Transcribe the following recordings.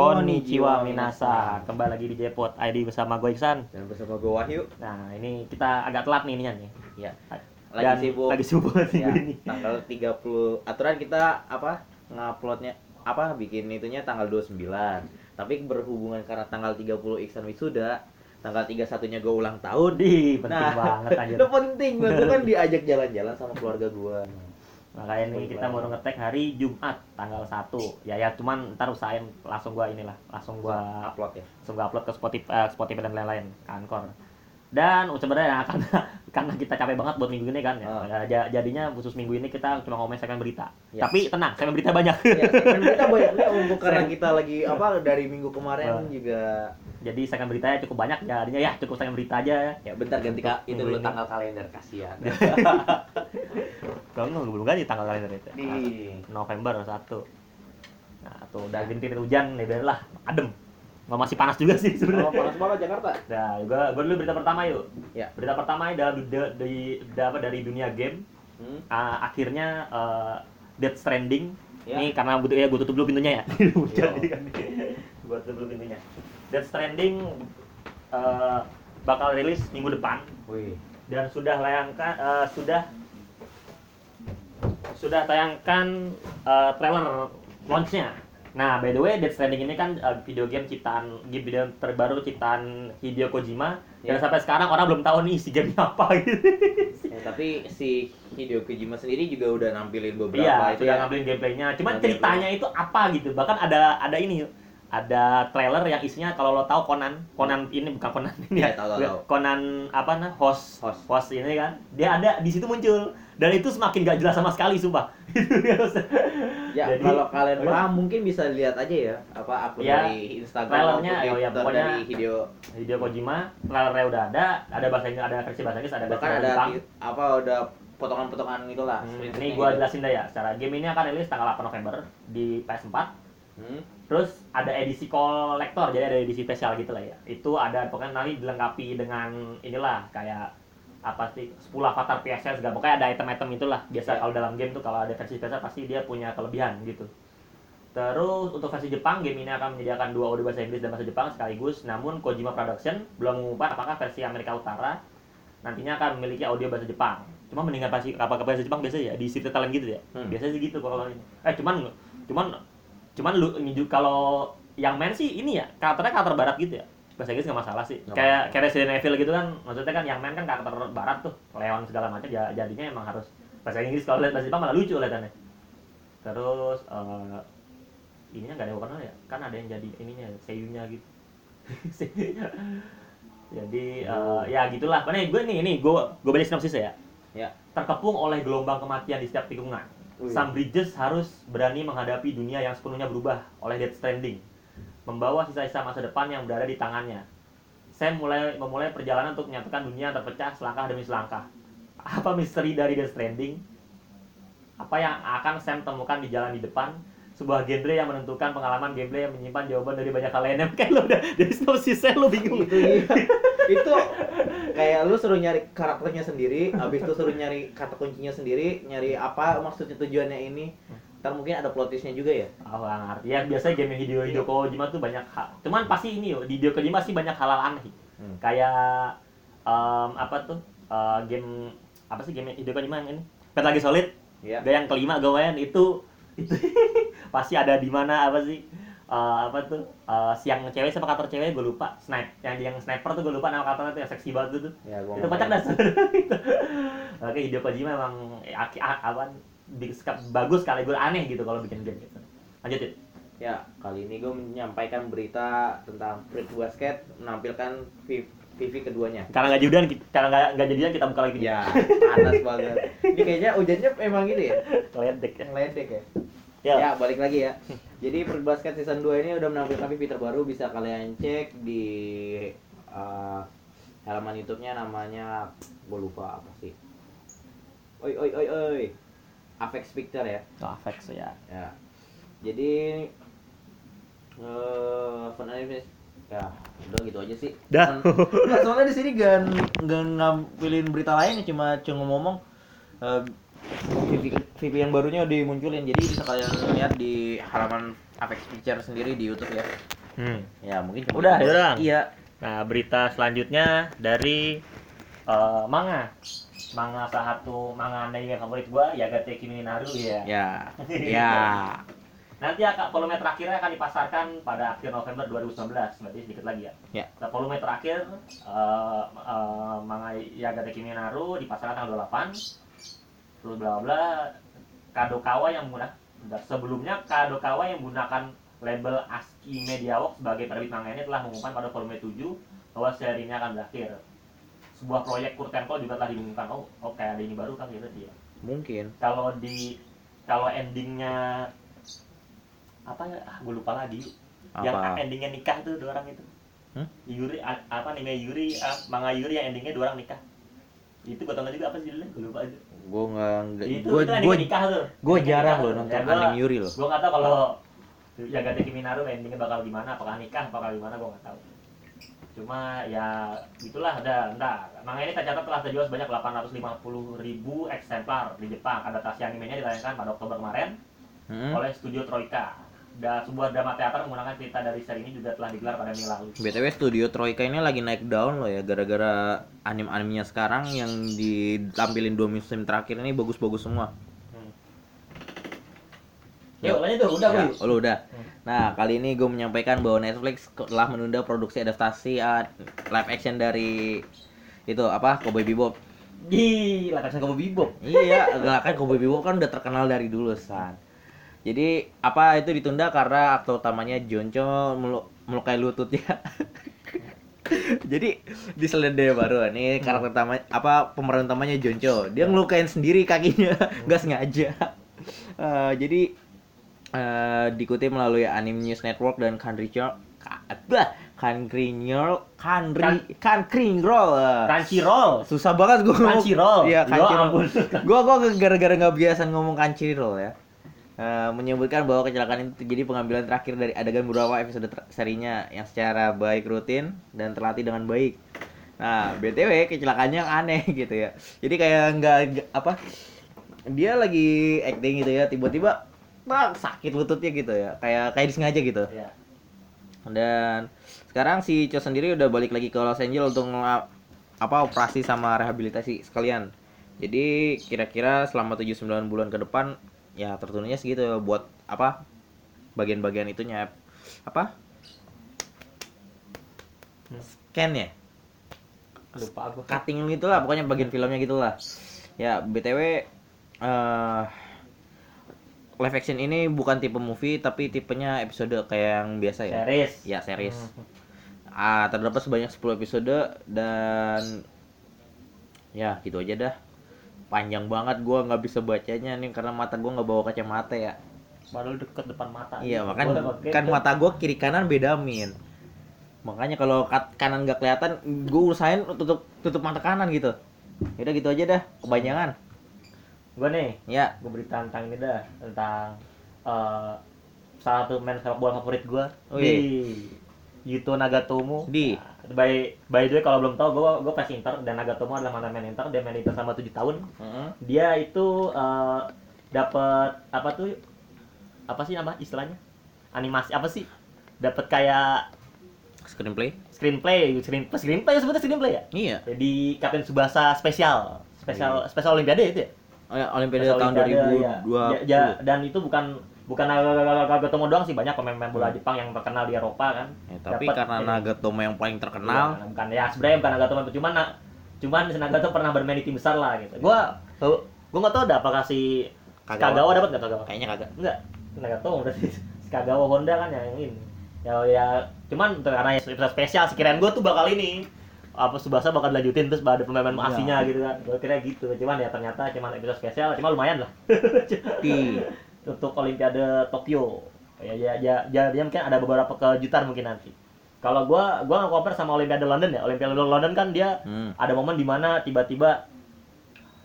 Konnichiwa Minasa Kembali lagi di Jepot ID bersama gue Iksan Dan bersama gue Wahyu. Nah ini kita agak telat nih ininya nih Ya. Dan Lagi sibuk. Lagi sibuk Ya, ini tanggal 30 aturan kita apa? Nguploadnya apa bikin itunya tanggal 29. Tapi berhubungan karena tanggal 30 Iksan wisuda, tanggal 31-nya gue ulang tahun. Di penting Nah, banget anjir Itu penting banget Gua kan diajak jalan-jalan sama keluarga gua. Makanya nih kita baru ngetek hari Jumat tanggal 1 Ya ya cuman ntar usahain langsung gua inilah Langsung gua upload ya. langsung gua upload ke Spotify, eh, Spotify dan lain-lain ke Anchor dan sebenarnya karena karena kita capek banget buat minggu ini kan ya. Ya, ja- jadinya khusus minggu ini kita cuma ngomongin segmen berita. Ya. Tapi tenang, segmen berita banyak. Ya, segmen kita banyak untuk karena kita lagi apa dari minggu kemarin Ah. juga Jadi segmen beritanya cukup banyak jadinya ya cukup segmen berita aja. ya bentar ganti kak itu dulu tanggal kalender kasihan. Kalau nggak belum ganti tanggal kalender itu. Di November 1. Nah, tuh udah rintik hujan nih biar lah adem. Nggak masih panas juga sih Oh, sebenarnya. panas banget Jakarta. Nah, gua, gua dulu berita pertama yuk. Ya. Berita pertama dari dari, dari, dari dunia game Hmm. Ah, akhirnya eh, Death Stranding Ya. ini karena butuh ya gue tutup dulu pintunya ya hujan kan gue tutup dulu pintunya Death Stranding eh, bakal rilis minggu depan Wih. dan sudah layangkan eh, sudah sudah tayangkan eh, trailer launchnya nah by the way Death Stranding ini kan eh, video game ciptaan game video terbaru ciptaan Hideo Kojima dan Ya. sampai sekarang orang belum tahu nih isi gamenya apa gitu Ya, tapi si Hideo Kojima sendiri juga udah nampilin beberapa Iya, itu sudah ya. ngambilin gameplaynya. Cuman Ngambil ceritanya itu apa gitu. Bahkan ada ada ini ada trailer yang isinya kalau lo tahu Conan, Conan ini bukan Conan ini Iya, ya. tahu, tahu, tahu. Conan apa nah host, Host. ini kan. Dia ada di situ muncul dan itu semakin gak jelas sama sekali sumpah. Ya, Jadi- kalau kalian paham mungkin bisa lihat aja ya apa akun Ya, dari Instagram trailernya, oh ya, Twitter pokoknya- dari Hideo. Hideo Kojima, trailernya udah ada, ada bahasa Inggris, ada versi bahasa Inggris, ada versi Bahkan bahasa ada Jepang. apa udah potongan-potongan itulah. Hmm, ini gitu. gua jelasin dah ya. Secara game ini akan rilis tanggal 8 November di PS4. Hmm. Terus ada edisi kolektor, jadi ada edisi spesial gitu lah ya. Itu ada pokoknya nanti dilengkapi dengan inilah kayak apa sih 10 avatar PSL segala pokoknya ada item-item itulah biasa Ya. kalau dalam game tuh kalau ada versi spesial pasti dia punya kelebihan gitu. Terus untuk versi Jepang game ini akan menyediakan dua audio bahasa Inggris dan bahasa Jepang sekaligus. Namun Kojima Production belum mengumumkan apakah versi Amerika Utara nantinya akan memiliki audio bahasa Jepang. Cuma mendingan versi apa bahasa Jepang biasa ya di City Talent gitu ya. Hmm. Biasanya sih gitu kalau ini. Eh cuman cuman cuman lu kalau yang main sih ini ya karakternya karakter barat gitu ya bahasa Inggris nggak masalah sih. Nggak kayak kayak Resident Evil gitu kan maksudnya kan yang main kan karakter barat tuh Leon segala macam ya jadinya emang harus bahasa Inggris. Kalau lihat bahasa Jepang malah lucu kelihatannya. Terus eh ininya nggak ada yang kenal ya? Kan ada yang jadi ininya seiyunya gitu. Jadi eh, ya gitulah. Mana gue nih ini gue gue baca sinopsis ya. Ya. terkepung oleh gelombang kematian di setiap tikungan. Sam Bridges harus berani menghadapi dunia yang sepenuhnya berubah oleh Death Stranding, membawa sisa-sisa masa depan yang berada di tangannya. Sam mulai memulai perjalanan untuk menyatukan dunia yang terpecah selangkah demi selangkah. Apa misteri dari Death Stranding? Apa yang akan Sam temukan di jalan di depan? Sebuah genre yang menentukan pengalaman gameplay yang menyimpan jawaban dari banyak hal lainnya. Kayak lo udah dari sinopsisnya lo bingung. itu iya. itu kayak lu suruh nyari karakternya sendiri, habis itu suruh nyari kata kuncinya sendiri, nyari apa maksudnya tujuannya ini. Ntar mungkin ada plot twistnya juga ya. Oh, ngerti. Ya biasanya game Hideo Hideo Kojima tuh banyak hal. Cuman pasti ini yo, di Hideo Kojima sih banyak hal-hal aneh. Hmm. Kayak em, apa tuh? eh, game apa sih game Hideo Kojima yang ini? Metal Gear Solid. Ya. Gak yang kelima gue main itu itu pasti ada di mana apa sih? Eh, apa tuh? Eh, siang cewek siapa karakter cewek gue lupa. Snipe. Yang yang sniper tuh gue lupa nama karakternya tuh yang seksi banget tuh. Ya, gua itu dah sebenarnya. Oke, Hideo Kojima emang eh, aki- a- apa bagus sekali gue aneh gitu kalau bikin game gitu. Lanjut ya. Kali ini gue menyampaikan berita tentang Fruit Basket menampilkan V- VV keduanya. Karena nggak jadian, karena nggak nggak jadian kita buka lagi. Ya, panas banget. Ini kayaknya hujannya emang gitu ya? Ledek ya. Ngeledek ya? Ya. Ya, balik lagi ya. Jadi Fruit Basket Season 2 ini udah menampilkan VV terbaru bisa kalian cek di uh, halaman YouTube-nya namanya gue lupa apa sih. Oi oi oi oi. Avex Picture ya. Oh, Avex ya. Ya. Jadi eh uh, ya udah gitu aja sih. Dah. Nggak, soalnya di sini gak nggak ngambilin berita lain cuma cuma ngomong eh, VP- VPN barunya udah dimunculin jadi bisa kalian lihat di halaman Apex Picture sendiri di YouTube ya. Hmm. Ya mungkin cuma Udah, ya udah. Iya. Nah, berita selanjutnya dari eh, manga. Manga salah satu manga anime favorit gua, Yagate Kimi Naru ya. Ya. Ya. Nanti akan volume terakhirnya akan dipasarkan pada akhir November 2019, berarti sedikit lagi ya. Ya. Nah, volume terakhir eh, eh, manga Yagate Kimi Naru dipasarkan tanggal 28. Terus bla bla Kadokawa yang menggunakan sebelumnya Kadokawa yang menggunakan label ASCII Media Works sebagai penerbit manga ini telah mengumumkan pada volume 7 bahwa serinya akan berakhir. Sebuah proyek Curtain Call juga telah diumumkan. Oh, oh kayak ada ini baru kan gitu dia. Mungkin. Kalau di kalau endingnya apa ya? Ah, gue lupa lagi. Yang Apa? endingnya nikah tuh dua orang itu. Hmm? Yuri a- apa anime Yuri ah, manga Yuri yang endingnya dua orang nikah. Itu gue tonton juga apa sih judulnya? Gue lupa aja. Gue nggak. Itu Gue itu gue endingnya nikah tuh. gue jarang loh nonton Ya, anime Yuri loh. Gue nggak tahu kalau Yagate Kimi Naru endingnya bakal gimana, apakah nikah, apakah gimana, gue nggak tahu. Cuma ya itulah ada, entar. Manga ini tercatat telah terjual sebanyak 850 ribu eksemplar di Jepang. Adaptasi animenya ditayangkan pada Oktober kemarin Hmm? oleh studio Troika. Dan sebuah drama teater menggunakan cerita dari seri ini juga telah digelar pada Mei lalu. BTW Studio Troika ini lagi naik daun loh ya gara-gara anim-animenya sekarang yang ditampilin dua musim terakhir ini bagus-bagus semua. Hmm. Yuk, lanjut tuh, udah Ya, gue. oh, udah. Hmm. Nah, kali ini gue menyampaikan bahwa Netflix telah menunda produksi adaptasi uh, live action dari itu apa Cowboy Bebop. Gila, kan kamu bibop. iya, kan Cowboy Bebop kan udah terkenal dari dulu, San. Jadi, apa itu ditunda karena aktor utamanya Joncho melu- melukai lututnya. Jadi di seledeh baru ini karakter utama apa pemeran utamanya Joncho. Dia ngelukain sendiri kakinya, nggak sengaja. Eh, jadi eh, dikutip melalui Anime News Network dan Country Channel bah, Country Channel Country Country Roll. Crunchyroll. Susah banget gue ngomong. Crunchyroll. Iya, Ya Crunchyroll. ampun. Gua gua gara-gara nggak biasa ngomong Crunchyroll ya. Eh, menyebutkan bahwa kecelakaan itu terjadi pengambilan terakhir dari adegan beberapa episode serinya yang secara baik rutin dan terlatih dengan baik. Nah, BTW kecelakaannya yang aneh gitu ya. Jadi kayak nggak- apa dia lagi acting gitu ya, tiba-tiba bang sakit lututnya gitu ya. Kayak kayak disengaja gitu. Ya. Dan sekarang si Cho sendiri udah balik lagi ke Los Angeles untuk apa operasi sama rehabilitasi sekalian. Jadi kira-kira selama 7-9 bulan ke depan ya tertundanya segitu ya buat apa bagian-bagian itunya apa scan ya Lupa gue. cutting gitu lah pokoknya bagian filmnya gitulah ya btw eh live action ini bukan tipe movie tapi tipenya episode kayak yang biasa ya? Series. ya series. Hmm. ah terdapat sebanyak 10 episode dan ya gitu aja dah. Panjang banget gua nggak bisa bacanya nih karena mata gua nggak bawa kacamata ya. Padahal deket depan mata. iya makanya kan mata gua kiri kanan beda min. Makanya kalau kanan nggak kelihatan gua usahain tutup tutup mata kanan gitu. Udah gitu aja dah kebanyakan Gue nih, ya gue berita tentang ini dah tentang eh salah satu main sepak bola favorit gue Oh, di iya. Yuto Nagatomo. Di? Nah, by by the way kalau belum tahu gue gue fans Inter dan Nagatomo adalah mantan main Inter dia main Inter selama 7 tahun. Heeh. Dia itu eh dapat apa tuh apa sih nama istilahnya? Animasi apa sih? Dapat kayak screenplay screenplay, screenplay, screenplay sebetulnya screenplay ya? iya Jadi Kapten Subasa spesial, spesial spesial Olimpiade itu ya? Oh, ya, olimpiade tahun Olimpiade, 2020 ya. Ja- dan itu bukan bukan Nagatomo doang sih banyak pemain-pemain bola Hmm. Jepang yang terkenal di Eropa kan. Ya, tapi karena ini. Nagatomo yang paling terkenal Iya, bukan ya sebenarnya bukan Nagatomo cuman na- cuman Nagatomo pernah bermain di tim besar lah gitu. Gua gua nggak tahu dah apakah si Kagawa. Kagawa dapat nggak Kagawa? kayaknya kagak Enggak, Nagatomo berarti si Kagawa Honda kan yang ini. Ya ya cuman karena ya episode spesial sekiraan gua tuh bakal ini apa Subasa bakal dilanjutin terus ada pemain-pemain Iya. aslinya gitu kan. Gua kira gitu. Cuman ya ternyata cuman episode spesial, cuma lumayan lah. di untuk Olimpiade Tokyo. Ya ya ya, ya dia mungkin ada beberapa kejutan mungkin nanti. Kalau gua gua nggak compare sama Olimpiade London ya. Olimpiade London kan dia hmm. ada momen di mana tiba-tiba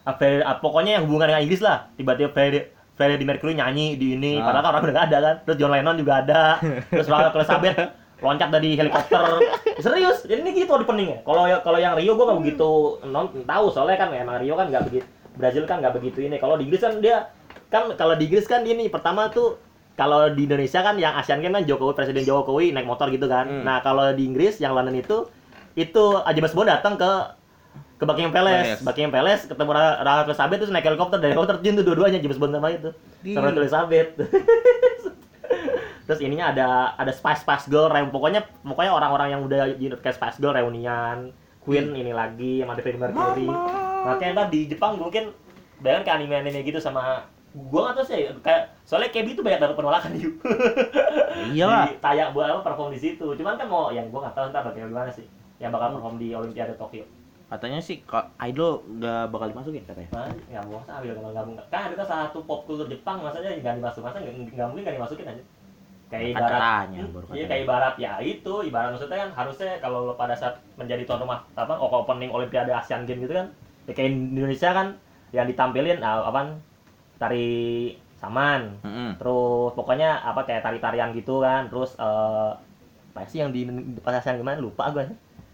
ah, Freddie- ah, pokoknya yang hubungan dengan Inggris lah. Tiba-tiba Freddie Freddie Mercury nyanyi di ini, Ah. padahal kan orang udah nggak ada kan. Terus John Lennon juga ada. Terus Ratu Elizabeth loncat dari helikopter. Serius, jadi ini gitu openingnya. Kalau ya kalau yang Rio gua nggak begitu non tahu soalnya kan emang Rio kan nggak begitu Brazil kan nggak begitu ini. Kalau di Inggris kan dia kan kalau di Inggris kan dia nih pertama tuh kalau di Indonesia kan yang Games kan Jokowi Presiden Jokowi naik motor gitu kan. Hmm. Nah kalau di Inggris yang London itu itu James Bond datang ke ke Buckingham Palace, Palace. Buckingham Palace ketemu Ra- Ratu Elizabeth terus naik helikopter dari helikopter terjun tuh dua-duanya James Bond sama itu Di- sama Ratu Elizabeth. terus ininya ada ada Spice Spice Girl, reun- pokoknya pokoknya orang-orang yang udah unit kayak Spice Girl reunian, Queen ini lagi sama Freddie Mercury. Makanya ntar di Jepang mungkin bayangin kayak anime-anime gitu sama gua nggak tahu sih kayak soalnya KB itu banyak dapat penolakan yuk di tayak buat apa perform di situ. Cuman kan mau yang gua nggak tahu ntar bagaimana gimana sih yang bakal perform di Olimpiade Tokyo. Katanya sih kok idol nggak bakal dimasukin katanya. Nah, nggak mau kalau nggak nggak kan itu salah satu pop kultur Jepang masanya nggak dimasuk masa nggak mungkin nggak dimasukin aja kayak ibarat Hmm, iya kayak ibarat ya itu ibarat maksudnya kan harusnya kalau pada saat menjadi tuan rumah apa opening Olimpiade Asian Games gitu kan ya kayak Indonesia kan yang ditampilin ah, apa tari saman Mm-mm. terus pokoknya apa kayak tari-tarian gitu kan terus eh apa sih yang di di pas Asian gimana lupa gue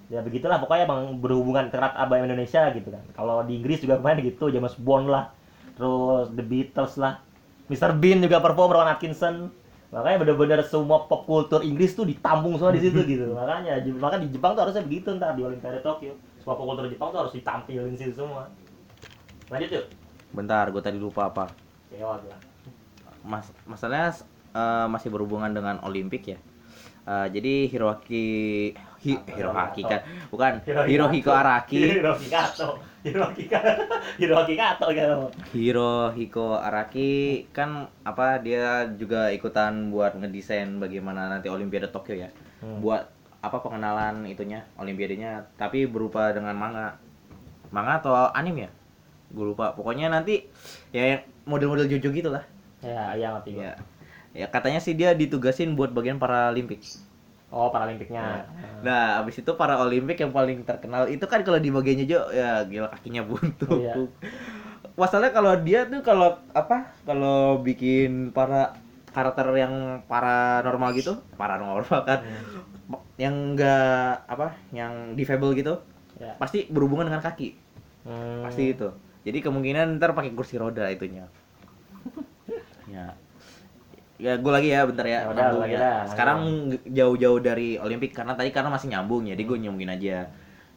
ya begitulah pokoknya emang berhubungan erat abang Indonesia gitu kan kalau di Inggris juga kemarin gitu James Bond lah terus The Beatles lah Mr. Bean juga perform Rowan Atkinson makanya bener-bener semua pop kultur Inggris tuh ditampung semua di situ gitu makanya makanya di Jepang tuh harusnya begitu ntar di Olimpiade Tokyo semua pop kultur Jepang tuh harus ditampilin situ semua lanjut yuk Bentar, gue tadi lupa apa. Kewa gua. Mas, masalahnya eh, masih berhubungan dengan Olimpik ya. Eh, jadi Hiroaki Hi, Hiroaki kan, bukan Hirohiko Araki. Hirohiko Kato. Hirohiko Kato gitu. Hirohiko Araki kan apa dia juga ikutan buat ngedesain bagaimana nanti Olimpiade Tokyo ya. Hmm. Buat apa pengenalan itunya Olimpiadenya tapi berupa dengan manga. Manga atau anime ya? Gue lupa. Pokoknya nanti ya yang model-model Jojo gitu lah. Ya, ngerti gua. Ya. Ya katanya sih dia ditugasin buat bagian Paralimpik. Oh, Paralimpiknya. Nah, abis itu para Olimpik yang paling terkenal itu kan kalau di bagiannya Jo ya gila kakinya buntu. Iya. Masalahnya kalau dia tuh kalau apa? Kalau bikin para karakter yang paranormal gitu, paranormal kan, yang enggak apa? Yang difabel gitu, Ya. pasti berhubungan dengan kaki. Hmm. Pasti itu. Jadi kemungkinan ntar pakai kursi roda itunya. ya. Ya gue lagi ya bentar ya. Ya udah, nyambung lagi ya. dah, Sekarang jauh-jauh dari Olimpik karena tadi karena masih nyambung jadi gue nyambungin aja.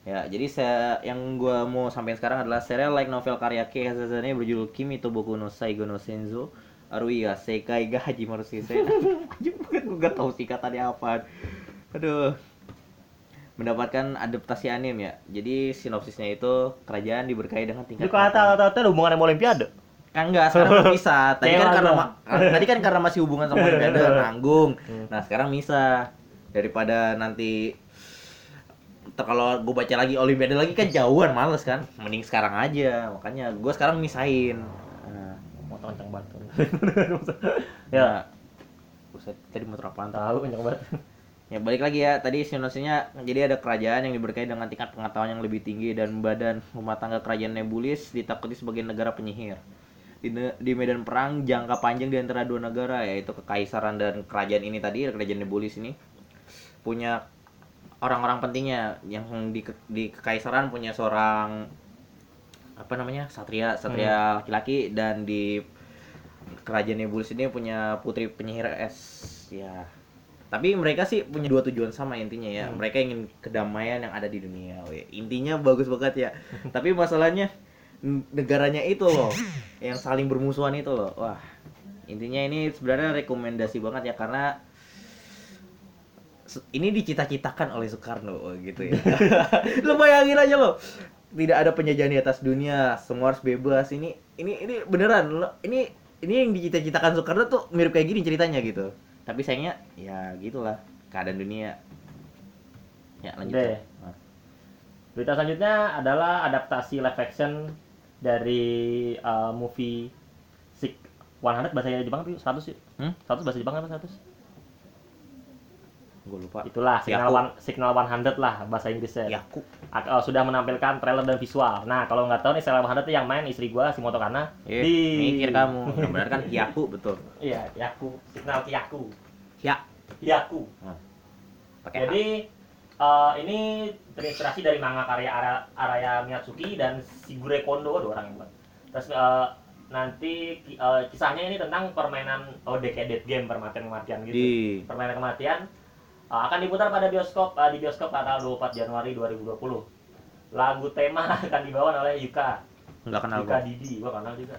Ya, jadi saya yang gue mau sampaikan sekarang adalah serial like novel karya Kei Hazazane berjudul Kimi to Boku no Saigo no Senzo Aruya Sekai ga Hajimaru Shisei. Anjing banget gue gak tau singkatannya apa. Aduh. Mendapatkan adaptasi anime ya. Jadi sinopsisnya itu kerajaan diberkahi dengan tingkat Itu kata-kata hubungan sama Olimpiade. Kan enggak, sekarang kan bisa. Tadi kan karena ma- tadi kan karena masih hubungan sama Olimpiade nanggung. Hmm. Nah, sekarang bisa. Daripada nanti kalau gue baca lagi Olimpiade lagi kan jauhan males kan. Mending sekarang aja. Makanya gue sekarang misahin. Nah, Motor kencang banget. ya. Buset, tadi motor apaan tahu kencang banget. Ya balik lagi ya, tadi sinopsisnya jadi ada kerajaan yang diberkahi dengan tingkat pengetahuan yang lebih tinggi dan badan rumah tangga kerajaan Nebulis ditakuti sebagai negara penyihir. Di, di medan perang jangka panjang di antara dua negara yaitu kekaisaran dan kerajaan ini tadi, kerajaan Nebulis ini punya orang-orang pentingnya. Yang di di kekaisaran punya seorang apa namanya? satria, satria laki-laki. Dan di kerajaan Nebulis ini punya putri penyihir es ya. Tapi mereka sih punya dua tujuan sama intinya ya. Hmm. mereka ingin kedamaian yang ada di dunia intinya bagus banget ya. Tapi masalahnya negaranya itu loh yang saling bermusuhan itu loh. Wah intinya ini sebenarnya rekomendasi banget ya karena ini dicita-citakan oleh Soekarno oh, gitu ya. Lo bayangin aja lo tidak ada penjajahan di atas dunia semua harus bebas. Ini ini ini beneran lo ini ini yang dicita-citakan Soekarno tuh mirip kayak gini ceritanya gitu. Tapi sayangnya ya gitulah keadaan dunia. Ya lanjut Udah ya? Berita selanjutnya adalah adaptasi live action dari uh, movie Sick 100 bahasa Jepang tapi 100 sih. Hmm? 100 bahasa Jepang apa 100? gue lupa Itulah Signal Yaku. One, Signal 100 lah bahasa Inggrisnya. Yaku Ak- uh, sudah menampilkan trailer dan visual. Nah, kalau nggak tahu nih Signal 100 itu yang main istri gua si Motokana Eh, di mikir kamu benar kan Yaku betul Iya, Yaku, Signal Yaku. ya Yaku. pakai Jadi eh, ini terinspirasi dari manga karya Ara- Araya Miyatsuki dan Shigure Kondo, dua orang yang buat. terus eh, nanti eh, kisahnya ini tentang permainan oh decade game permainan kematian gitu Di permainan kematian eh, akan diputar pada bioskop eh, di bioskop tanggal 24 Januari 2020 lagu tema akan dibawa oleh Yuka nggak kenal Yuka gua. Didi gua kenal juga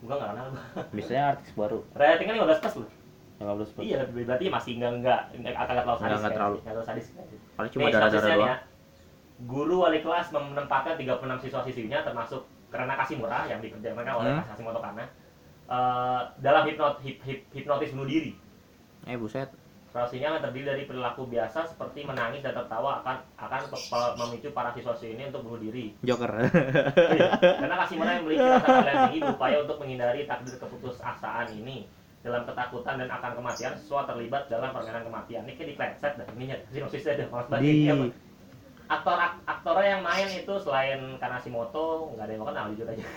gua nggak kenal gua. Biasanya artis baru. ratingnya 15 plus loh 15 plus. iya berarti masih enggak enggak enggak akan terlalu sadis Nggak- nggak kayaknya. terlalu. Nggak terlalu sadis. Paling cuma darah-darah doang. ya. Guru wali kelas menempatkan 36 siswa-siswinya termasuk karena kasih murah yang dikerjakan oleh Hmm. Kasimoto Kana eh, dalam hipnot, hip, hip- hipnotis bunuh diri. Eh buset. Prosesnya terdiri dari perilaku biasa seperti menangis dan tertawa akan akan memicu para siswa-siswi ini untuk bunuh diri. Joker. Karena kasih murah yang memiliki rasa tinggi berupaya untuk menghindari takdir keputusasaan ini. Dalam ketakutan dan akan kematian, siswa terlibat dalam permainan kematian. Ini kayak diklepset dah, ininya sinopsisnya ada malas banget. Di apa? aktor ak- aktornya yang main itu selain Kanashimoto nggak ada yang kenal jujur aja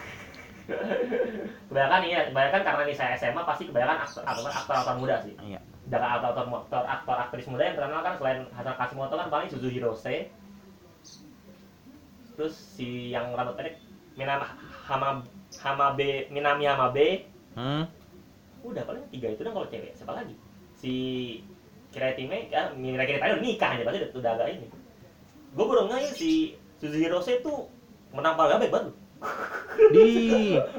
kebanyakan iya kebanyakan karena ini saya SMA pasti kebanyakan aktor aktor aktor, aktor muda sih Iya. dan aktor aktor, aktor aktor aktris muda yang terkenal kan selain Hasan Kashimoto kan paling Suzu Hirose terus si yang rambut pendek Minam Hama Hamabe Minami Hamabe Hmm. Tiga itu dong kalau cewek. Siapa lagi? Si Kiretime kan Mira Kiretime udah nikah aja berarti udah, agak ini. Gue baru nggak ya si Suzu Hirose tuh menang paling baik banget loh. Di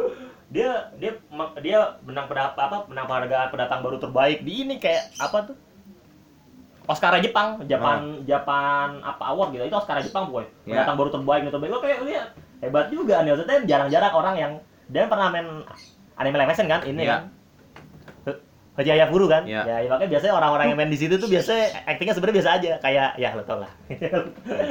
dia dia dia menang pada apa menang penghargaan pendatang baru terbaik. Di ini kayak apa tuh? Oscar Jepang Japan Japan apa award gitu. Itu Oscar Jepang pokoknya. Ya. pendatang baru terbaik terbaik. Gue kayak lihat hebat juga nih. Maksudnya jarang-jarang orang yang dia pernah main anime live action kan ini Ya. kan Haji Ayafuru kan? Ya. ya, makanya biasanya orang-orang yang main di situ tuh biasanya aktingnya sebenarnya biasa aja. Kayak ya lo tau lah.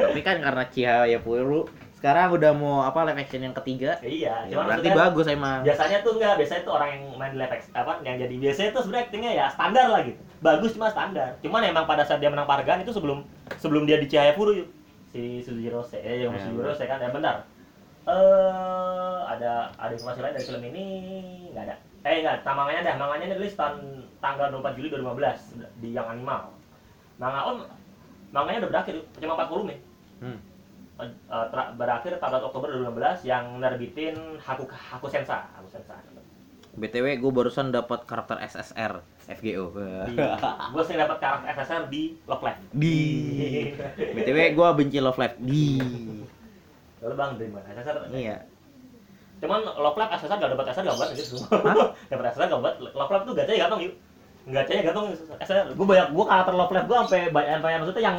Tapi kan karena Cihaya Puru sekarang udah mau apa live action yang ketiga. iya Ya, berarti bagus emang. biasanya tuh enggak biasanya tuh orang yang main live action apa yang jadi biasanya tuh sebenarnya aktingnya ya standar lah gitu. Bagus cuma standar. Cuman emang pada saat dia menang penghargaan itu sebelum sebelum dia di Cahayapuru si Sujiro Se eh yang Ya, Sujiro Se kan? Ya benar. Eh ada ada informasi lain dari film ini? Nggak ada eh enggak manganya dah. Manganya ini rilis tahun tanggal 24 Juli 2015 di yang animal. Manga om manganya udah berakhir cuma 4 volume. Hmm. Ter- berakhir tanggal Oktober 2015 yang nerbitin Haku Haku Sensa Haku Sensa. BTW gue barusan dapat karakter SSR FGO. gue sering dapat karakter SSR di Love Live Di BTW gue benci Love Live. Di. Lalu bang dari mana SSR Iya. Cuman Love Live SSR gak dapat SSR gambar gitu dapat SSR gambar Love Live tuh gacanya gampang yuk gacanya gampang SSR gue banyak gue karakter Love Live gue sampai banyak sampai maksudnya yang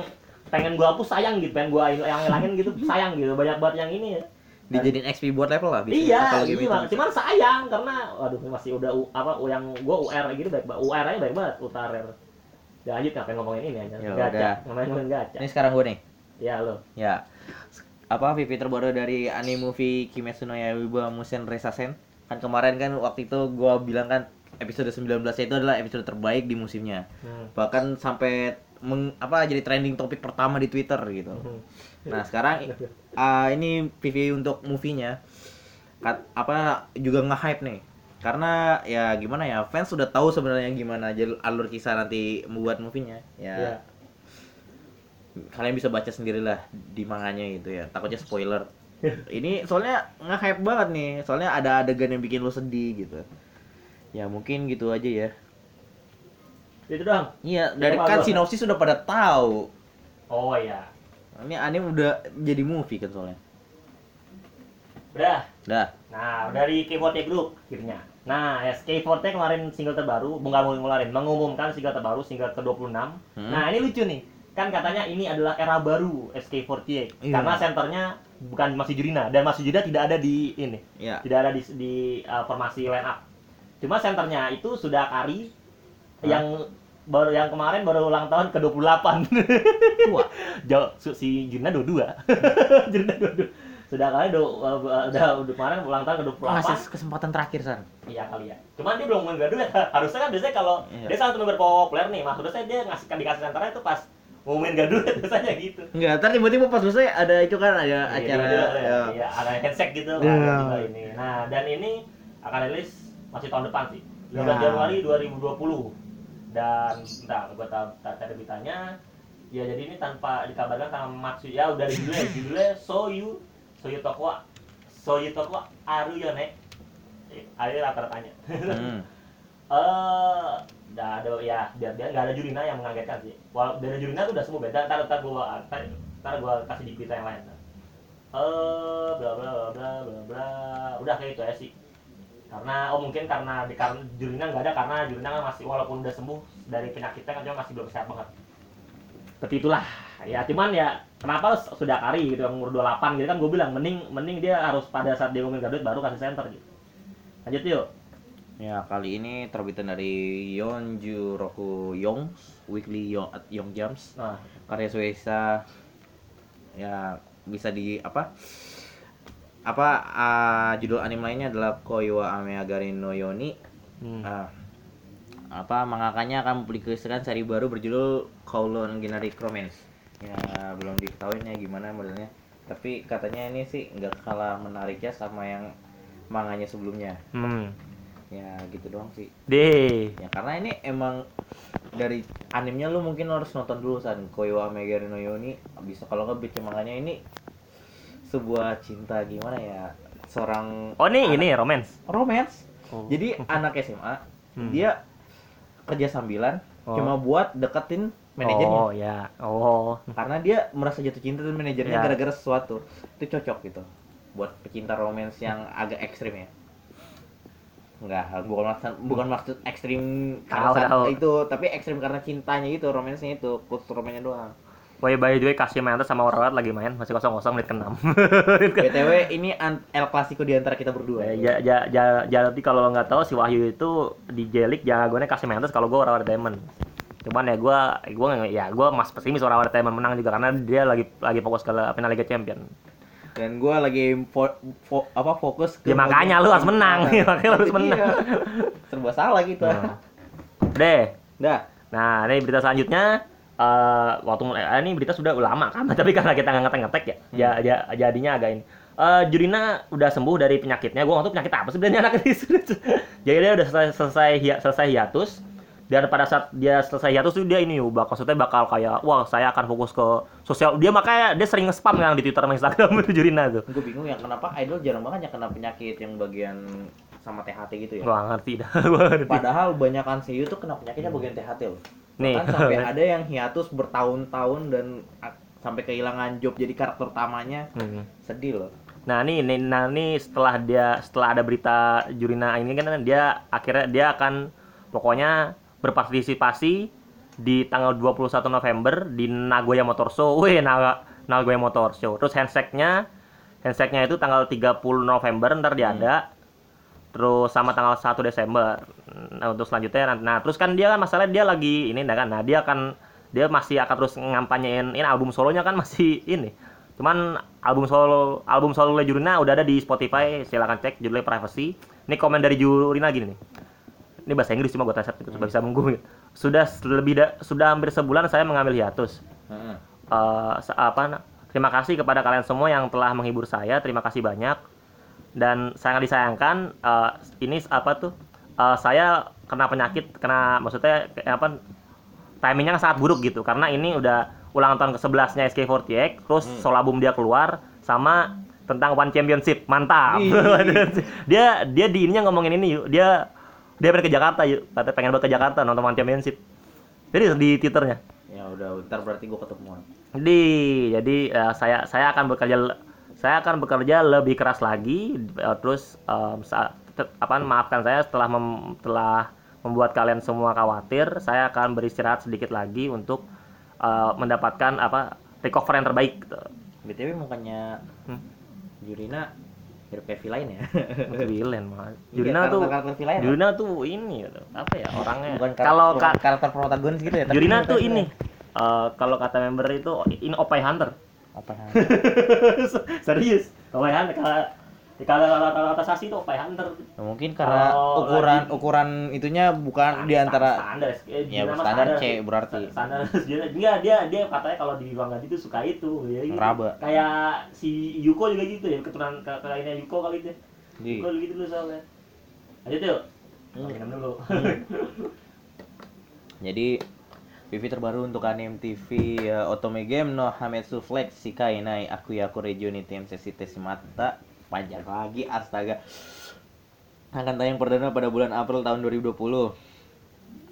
pengen gue hapus sayang gitu pengen gue yang hilangin gitu sayang gitu banyak banget yang ini ya Dijadiin XP buat level lah bisa. iya, Atau game iya, cuman sayang karena waduh masih udah U- apa U- yang gua UR gitu baik banget. UR aja baik banget, utarer. Ya lanjut ngapain ngomongin ini aja. Ya gacha, ngomongin gacha. Ini sekarang gue nih. Ya lo. Ya. Apa VP terbaru dari anime movie Kimetsu no Yaiba Musen Resasen? Kan kemarin kan waktu itu gua bilang kan episode 19 itu adalah episode terbaik di musimnya. Hmm. Bahkan sampai meng, apa jadi trending topik pertama di Twitter gitu. Nah, sekarang ah, ini PV untuk movie-nya kat- apa juga nge-hype nih. Karena ya gimana ya, fans sudah tahu sebenarnya gimana alur kisah nanti membuat movie-nya. Ya. Iya. Kalian bisa baca sendirilah di manganya gitu ya. Takutnya spoiler. ini soalnya nge-hype banget nih. Soalnya ada adegan yang bikin lo sedih gitu. Ya mungkin gitu aja ya. Itu doang. Iya, dari kan sinopsis sudah pada tahu. Oh iya. Ini anime udah jadi movie kan soalnya. Udah. Dah. Nah, dari K40 Group akhirnya. Nah, SK40 kemarin single terbaru, bukan mau ngeluarin, mengumumkan single terbaru, single ke-26. Hmm. Nah, ini lucu nih. Kan katanya ini adalah era baru SK48 Iya. karena senternya bukan masih Jurina dan masih Jurina tidak ada di ini. Ya. tidak ada di, di uh, formasi line up. Cuma senternya itu sudah Kari Hah? yang baru yang kemarin baru ulang tahun ke-28. Tua. Jauh si Juna 22. Juna 22. Sudah kali do, uh, uh, udah udah kemarin ulang tahun ke-28. Masih kesempatan terakhir san. Iya kali ya. Cuman dia belum menggaduh Harusnya kan biasanya kalau Iya. dia salah satu member populer nih, maksudnya saya dia ngasih dikasih senternya itu pas ngumumin gaduh biasanya gitu. Enggak, ntar tiba-tiba pas selesai ada itu kan ada Iya, acara iya, ya. iya, ada handshake gitu Iya. ada juga ini. Nah, dan ini akan rilis masih tahun depan sih. 15 Ya. Januari 2020. Dan bentar, gua tak tak ada beritanya. Ya jadi ini tanpa dikabarkan sama Matsu ya udah judulnya, judulnya So You So You Tokwa so you talk what aru ya nek ayo rata tanya Hmm. eh nggak ada ya biar dia nggak ada Jurina yang mengagetkan sih. Walau dari Jurina tuh udah sembuh beda ntar ntar gua ntar, ntar gua kasih di berita yang lain eh bla bla bla bla bla bla. Udah kayak itu ya sih. Karena oh mungkin karena di karena Jurina nggak ada karena Jurina kan masih walaupun udah sembuh dari penyakitnya kan cuma masih belum sehat banget. Seperti itulah. Ya cuman ya kenapa sudah kari gitu yang umur 28 gitu kan gue bilang mending mending dia harus pada saat dia ngomongin Garut baru kasih center gitu. Lanjut yuk Ya, kali ini terbitan dari Yeonju Roku Yong, Weekly Yong, Yong Jams, nah karya Suesa. Ya, bisa di apa? Apa ah, judul anime lainnya adalah Koiwa Ameagari no Yoni. hmm. Ah, apa mangakanya akan mempublikasikan seri baru berjudul Kowloon Generic Romance. Ya, belum diketahuinya gimana modelnya. Tapi katanya ini sih nggak kalah menariknya sama yang manganya sebelumnya. hmm. Ya, gitu doang sih. deh. Ya karena ini emang dari animenya lu mungkin harus nonton dulu san. Koiwa Megari no Yoni. Bisa kalau nggak baca manganya ini sebuah cinta gimana ya seorang oh ini ini romance? Romance. Oh. jadi anak SMA Hmm. dia kerja sambilan Oh. cuma buat deketin manajernya. Oh ya. Oh. Karena dia merasa jatuh cinta dengan manajernya Ya. gara-gara sesuatu. Itu cocok gitu. Buat pecinta romance yang agak ekstrim ya Enggak, bukan maksud bukan maksud ekstrim karena tahu. itu, tapi ekstrim karena cintanya itu, romansnya itu, khusus romansnya doang. Woi by the way kasih Mantas sama Warawat lagi main masih kosong kosong menit ke-6 BTW ini El Clasico di antara kita berdua. ya ja, ja, jadi kalau lo nggak tahu si Wahyu itu di Jelik jagonya kasih Mantas kalau gue Warawat Diamond cuman ya gue gue ya gue mas pesimis Warawat Diamond menang juga karena dia lagi lagi fokus ke final Liga Champion Dan gua lagi fo- fo- apa fokus Ya, makanya lu harus menang. Iya. Makanya lu harus menang. Serba salah gitu. nah. deh Dah. Nah, ini berita selanjutnya eh waktu mulai eh, ini berita sudah lama kan, tapi karena kita nggak ngetek-ngetek ya, Hmm. ya, ja- jadinya agak ini. Eh Jurina udah sembuh dari penyakitnya. Gua nggak tahu penyakit apa sebenarnya anak ini. Jadi dia udah selesai selesai, hi- selesai hiatus. Dan pada saat dia selesai hiatus tuh dia ini bakal maksudnya bakal kayak wah saya akan fokus ke sosial. Dia makanya dia sering spam kan di Twitter sama Instagram itu Jurina tuh. Gue bingung ya kenapa idol jarang banget ya kena penyakit yang bagian sama THT gitu ya. Nggak ngerti dah. Ngerti. Padahal banyakan CEO tuh kena penyakitnya bagian THT loh. Nih. Kan sampai ada yang hiatus bertahun-tahun dan sampai kehilangan job jadi karakter utamanya. Hmm. Sedih loh. Nah ini, ini, nah ini setelah dia setelah ada berita Jurina ini kan dia akhirnya dia akan pokoknya berpartisipasi di tanggal 21 November di Nagoya Motor Show. Wih, Naga, Nagoya Motor Show. Terus handshake-nya handshake-nya itu tanggal 30 November ntar dia Hmm. ada. Terus sama tanggal 1 Desember. Nah, untuk selanjutnya nah terus kan dia kan masalahnya dia lagi ini nah kan. Nah, dia akan dia masih akan terus ngampanyein ini album solonya kan masih ini. Cuman album solo album solo Jurina udah ada di Spotify, silakan cek judulnya Privacy. Ini komen dari Jurina gini nih. Ini bahasa Inggris cuma gue translate gitu, supaya bisa menggu. Sudah lebih da- sudah hampir sebulan saya mengambil hiatus. Heeh. Eh, se- apa terima kasih kepada kalian semua yang telah menghibur saya terima kasih banyak dan sangat disayangkan eh, ini apa tuh eh, saya kena penyakit kena maksudnya apa timingnya sangat buruk gitu karena ini udah ulang tahun ke-11 nya SK48 terus Hmm. album dia keluar sama tentang One Championship mantap dia dia di ininya ngomongin ini yuk dia dia pengen ke Jakarta yuk katanya pengen banget ke Jakarta nonton One Championship jadi di twitternya Ya udah, ntar berarti gue ketemuan. jadi jadi eh, saya saya akan bekerja saya akan bekerja lebih keras lagi eh, terus em, sa- te- apa maafkan saya setelah mem- telah membuat kalian semua khawatir saya akan beristirahat sedikit lagi untuk eh, mendapatkan apa recover yang terbaik gitu. BTW mukanya Hmm. Jurina mirip kayak villain ya. Villain mah. Iya, Jurina tuh karakter villain. lah. Jurina tuh ini gitu. apa ya orangnya Bukan karakter, kalau ka- karakter protagonis gitu ya. Jurina tuh ini eh, kalau kata member itu ini Opai Hunter apa? serius Opai Hunter kalau kalau kalau kata Sasi itu Opai Hunter Ya, mungkin karena Kalau ukuran lagi- ukuran itunya bukan di antara standar eh, Ya, standar C berarti. standar dia dia dia katanya kalau di ruang ganti tuh suka itu ya gitu. Ngeraba. kayak si Yuko juga gitu ya keturunan ke kelainnya Yuko kali itu Di. Yuko gitu dulu soalnya aja tuh Hmm. minum dulu Jadi PV terbaru untuk anime TV ya, Otome Game no Hametsu Flex Shikai Nai Aku Yaku Regioni Tem Sesi Tesimata panjang lagi astaga. Akan tayang perdana pada bulan April tahun 2020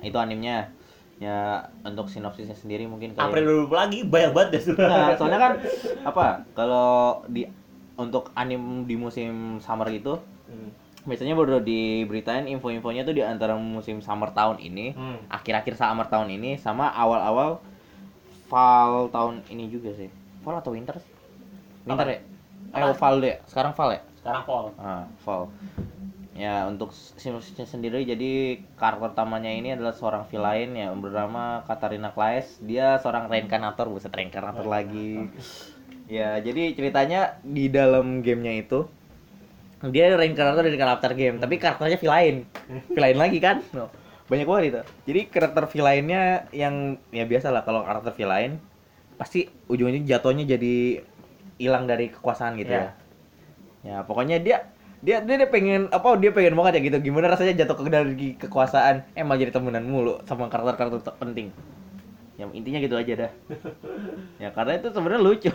itu animenya ya untuk sinopsisnya sendiri mungkin kayak April dulu lagi banyak banget deh Nah, soalnya kan apa kalau di untuk anim di musim summer itu Hmm. biasanya baru diberitain info-infonya tuh di antara musim summer tahun ini Hmm. akhir-akhir summer tahun ini sama awal-awal fall tahun ini juga sih. Fall atau winter sih? Winter Apa? ya eh fall deh sekarang fall ya Sekarang fall. ah fall ya untuk sinopsisnya sendiri jadi karakter utamanya ini adalah seorang villain ya bernama Katarina Claes. Dia seorang reinkarnator buset reinkarnator. lagi. Ya jadi ceritanya di dalam gamenya itu dia reinkarnator dari karakter game tapi karakternya villain. Villain lagi kan? No. banyak banget itu. Jadi karakter villainnya yang ya biasa lah kalau karakter villain pasti ujung-ujungnya jatuhnya jadi hilang dari kekuasaan gitu Iya. ya. Ya pokoknya dia dia dia, dia pengen apa dia pengen banget ya gitu. Gimana rasanya jatuh ke dari kekuasaan? Emang jadi temenan mulu sama karakter-karakter ter- penting. Yang intinya gitu aja dah. Ya karena itu sebenarnya lucu.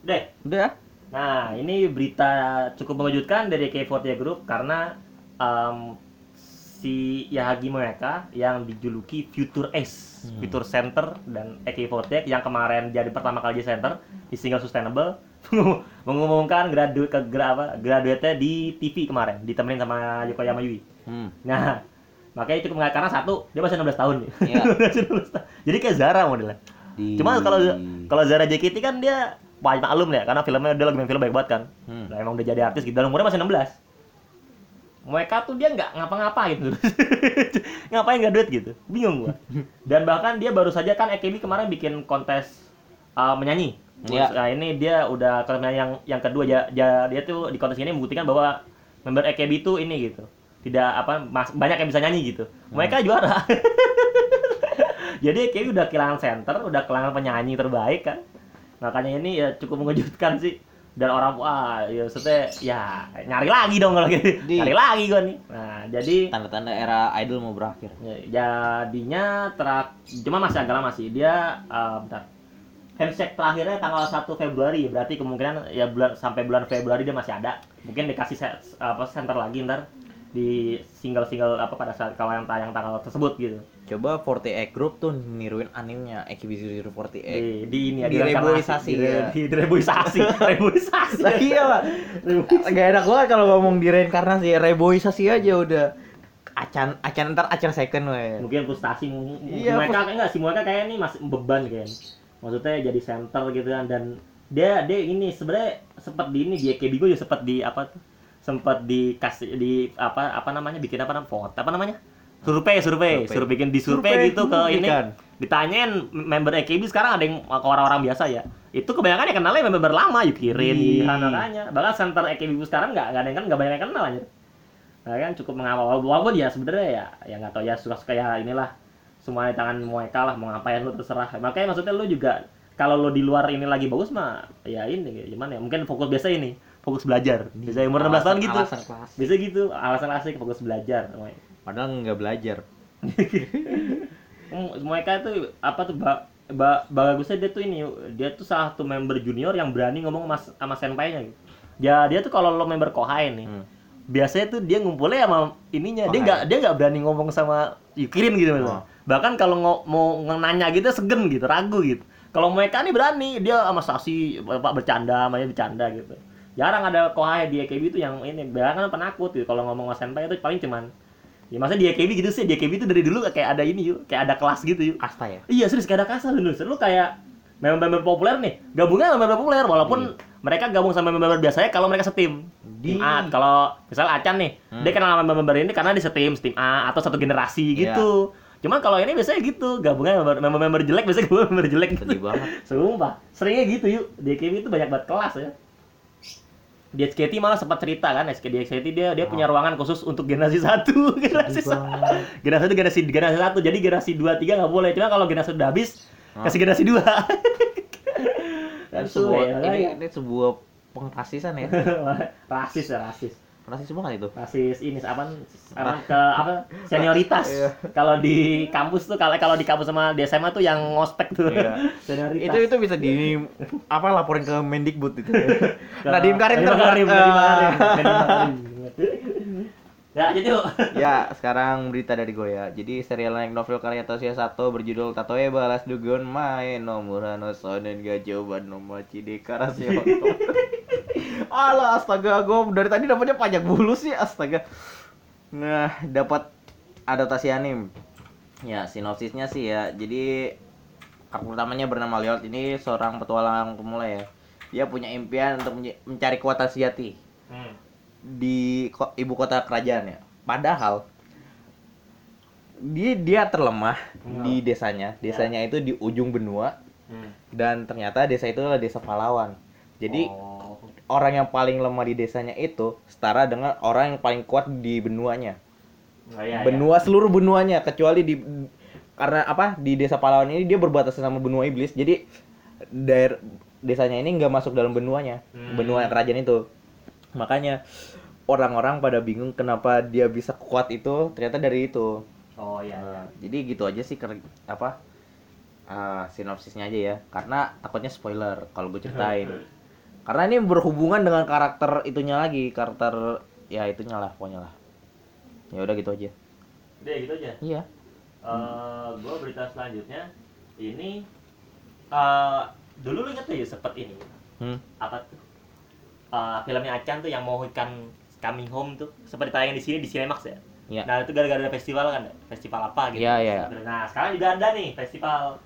Deh, udah? Nah, ini berita cukup mengejutkan dari K40 Group karena em, si Yahagi Moeka yang dijuluki Future Ace, Hmm. Future Center dan AK48 yang kemarin jadi pertama kali jadi center di single sustainable mengumumkan gradu ke gra, apa, graduate di TV kemarin ditemenin sama Yokoyama Yui. hmm. Nah, makanya cukup mengatakan karena satu dia masih 16 tahun. Iya. 16 tahun. Jadi kayak Zara modelnya. Di- Cuma kalau kalau Zara JKT kan dia banyak maklum ya karena filmnya dia lagi main film baik banget kan. Hmm. Nah, emang udah jadi artis gitu. Dan umurnya masih 16. Mereka tuh dia nggak ngapa-ngapain gitu. Ngapain nggak duit gitu. Bingung gua. Dan bahkan dia baru saja kan AKB kemarin bikin kontes uh, menyanyi. Iya. Nah, ini dia udah kontes yang yang kedua dia, dia, dia tuh di kontes ini membuktikan bahwa member AKB itu ini gitu. Tidak apa mas, banyak yang bisa nyanyi gitu. Mereka juara. Jadi AKB udah kehilangan center, udah kehilangan penyanyi terbaik kan makanya ini ya cukup mengejutkan sih dan orang wah ya maksudnya ya nyari lagi dong kalau gitu. Di- nyari lagi gua nih. Nah jadi tanda-tanda era idol mau berakhir. Ya, jadinya terak cuma masih agak lama sih. Dia eh, bentar. Handshake terakhirnya tanggal 1 Februari. Berarti kemungkinan ya bulan sampai bulan Februari dia masih ada. Mungkin dikasih se- apa center lagi ntar di single-single apa pada saat kalau yang tayang tanggal tersebut gitu coba 48 Group tuh niruin animnya AKB048 di, di ini ya di, ya. di, direboisasi reboisasi Lah iya lah. Gak enak banget kalau ngomong di reinkarnasi, reboisasi aja udah. Acan acan ntar acan second we. mungkin frustasi m- Iya, mereka kayak enggak sih mereka kayak ini masih beban kayak maksudnya jadi center gitu kan dan dia dia ini sebenarnya sempat di ini di AKB gue juga sempat di apa tuh sempat dikasih di apa apa namanya bikin apa namanya vote apa namanya? Survei survei Survei. suruh bikin di survei gitu ke ini. bukan. ditanyain member AKB sekarang ada yang ke orang-orang biasa ya? Itu kebanyakan yang kenalnya member lama Yukirin Ih. Ihan makanya bahkan center AKB sekarang nggak nggak ada yang kan nggak banyak yang kenal aja. Nah kan cukup mengawal. Walaupun ya sebenarnya ya ya nggak tahu ya suka-suka ya inilah semua di tangan mereka lah mau ngapain lu terserah. Makanya maksudnya lu juga kalau lu di luar ini lagi bagus mah ya ini gimana ya? Mungkin fokus biasa ini fokus belajar bisa umur 16 tahun gitu Alasan kelas. bisa gitu alasan asik fokus belajar Padahal nggak belajar. Mereka itu apa tuh ba, ba, bagusnya dia tuh ini dia tuh salah satu member junior yang berani ngomong mas, sama senpainya gitu. Ya dia tuh kalau lo member Kohai nih, Hmm. biasanya tuh dia ngumpulnya sama ininya dia nggak dia nggak berani ngomong sama Yukirin gitu. Oh. Bahkan kalau mau nanya gitu segen gitu, ragu gitu. Kalau mereka nih berani, dia sama Sasi bapak bercanda, namanya bercanda gitu. Jarang ada Kohai di AKB itu yang ini, bahkan kan penakut gitu. Kalau ngomong sama senpai itu paling cuman Ya masa di AKB gitu sih, di AKB itu dari dulu kayak ada ini yuk, kayak ada kelas gitu yuk. Kasta ya. Iya serius kayak ada kasar lu, lu kayak member-member populer nih, gabungnya member populer walaupun mereka gabung sama member biasanya kalau mereka setim. Di- Tim A, kalau misalnya Acan nih, Hmm. dia kenal sama member ini karena di setim, setim A atau satu generasi Iya. gitu. Cuman kalau ini biasanya gitu, gabungnya member- member-member jelek biasanya gue member jelek gitu. Sedih banget. Sumpah, seringnya gitu yuk. Di AKB itu banyak banget kelas ya. Di SKT malah sempat cerita kan, di SKT dia dia punya ruangan khusus untuk generasi satu, generasi satu. Generasi itu generasi generasi satu, jadi generasi dua tiga nggak boleh. Cuma kalau generasi udah habis, Ah. kasih generasi dua. Sebuah ya, ini, ya. ini sebuah pengrasisan ya. rasis ya rasis. Rasis banget itu? Rasis ini apa apa ke apa senioritas. Iya. kalau di kampus tuh kalau kalau di kampus sama di SMA tuh yang ngospek tuh. Iya. senioritas. Itu itu bisa di apa laporin ke Mendikbud itu. Ke- Nadiem Karim Nadiem ter- Karim, eh. Ya jadi ya sekarang berita dari gue ya jadi serial naik novel karya Tosia Sato berjudul Tatoe Balas Dugun Mae no Murano Sonen Gajoban no Dekarasyo Alah astaga gue dari tadi dapatnya pajak bulu sih astaga Nah dapat adaptasi anim Ya sinopsisnya sih ya jadi karakter utamanya bernama Leot ini seorang petualang pemula ya dia punya impian untuk mencari kuota sejati Hmm. di ko- ibu kota kerajaan ya. Padahal dia dia terlemah Hmm. di desanya. Desanya itu di ujung benua Hmm. dan ternyata desa itu adalah desa pahlawan. Jadi Oh. Orang yang paling lemah di desanya itu setara dengan orang yang paling kuat di benuanya. Oh, iya, iya. benua seluruh benuanya kecuali di karena apa di desa pahlawan ini dia berbatasan sama benua iblis. Jadi daer desanya ini nggak masuk dalam benuanya, Hmm. benua kerajaan itu. Makanya orang-orang pada bingung kenapa dia bisa kuat itu ternyata dari itu. oh iya iya. Nah, jadi gitu aja sih ker- apa ah, sinopsisnya aja ya karena takutnya spoiler kalau gue ceritain karena ini berhubungan dengan karakter itunya lagi karakter ya itunya lah pokoknya lah. Ya udah gitu aja. Udah gitu aja? Iya. Eh, gue berita selanjutnya ini eh dulu lu inget tuh ya sempet ini? Hmm. apa tuh? Eh, filmnya Acan tuh yang mau ikan coming home tuh seperti tayang di sini di Cinemax ya? Iya. nah itu gara-gara ada festival kan ya? festival apa gitu? Iya, iya. nah sekarang juga ada nih festival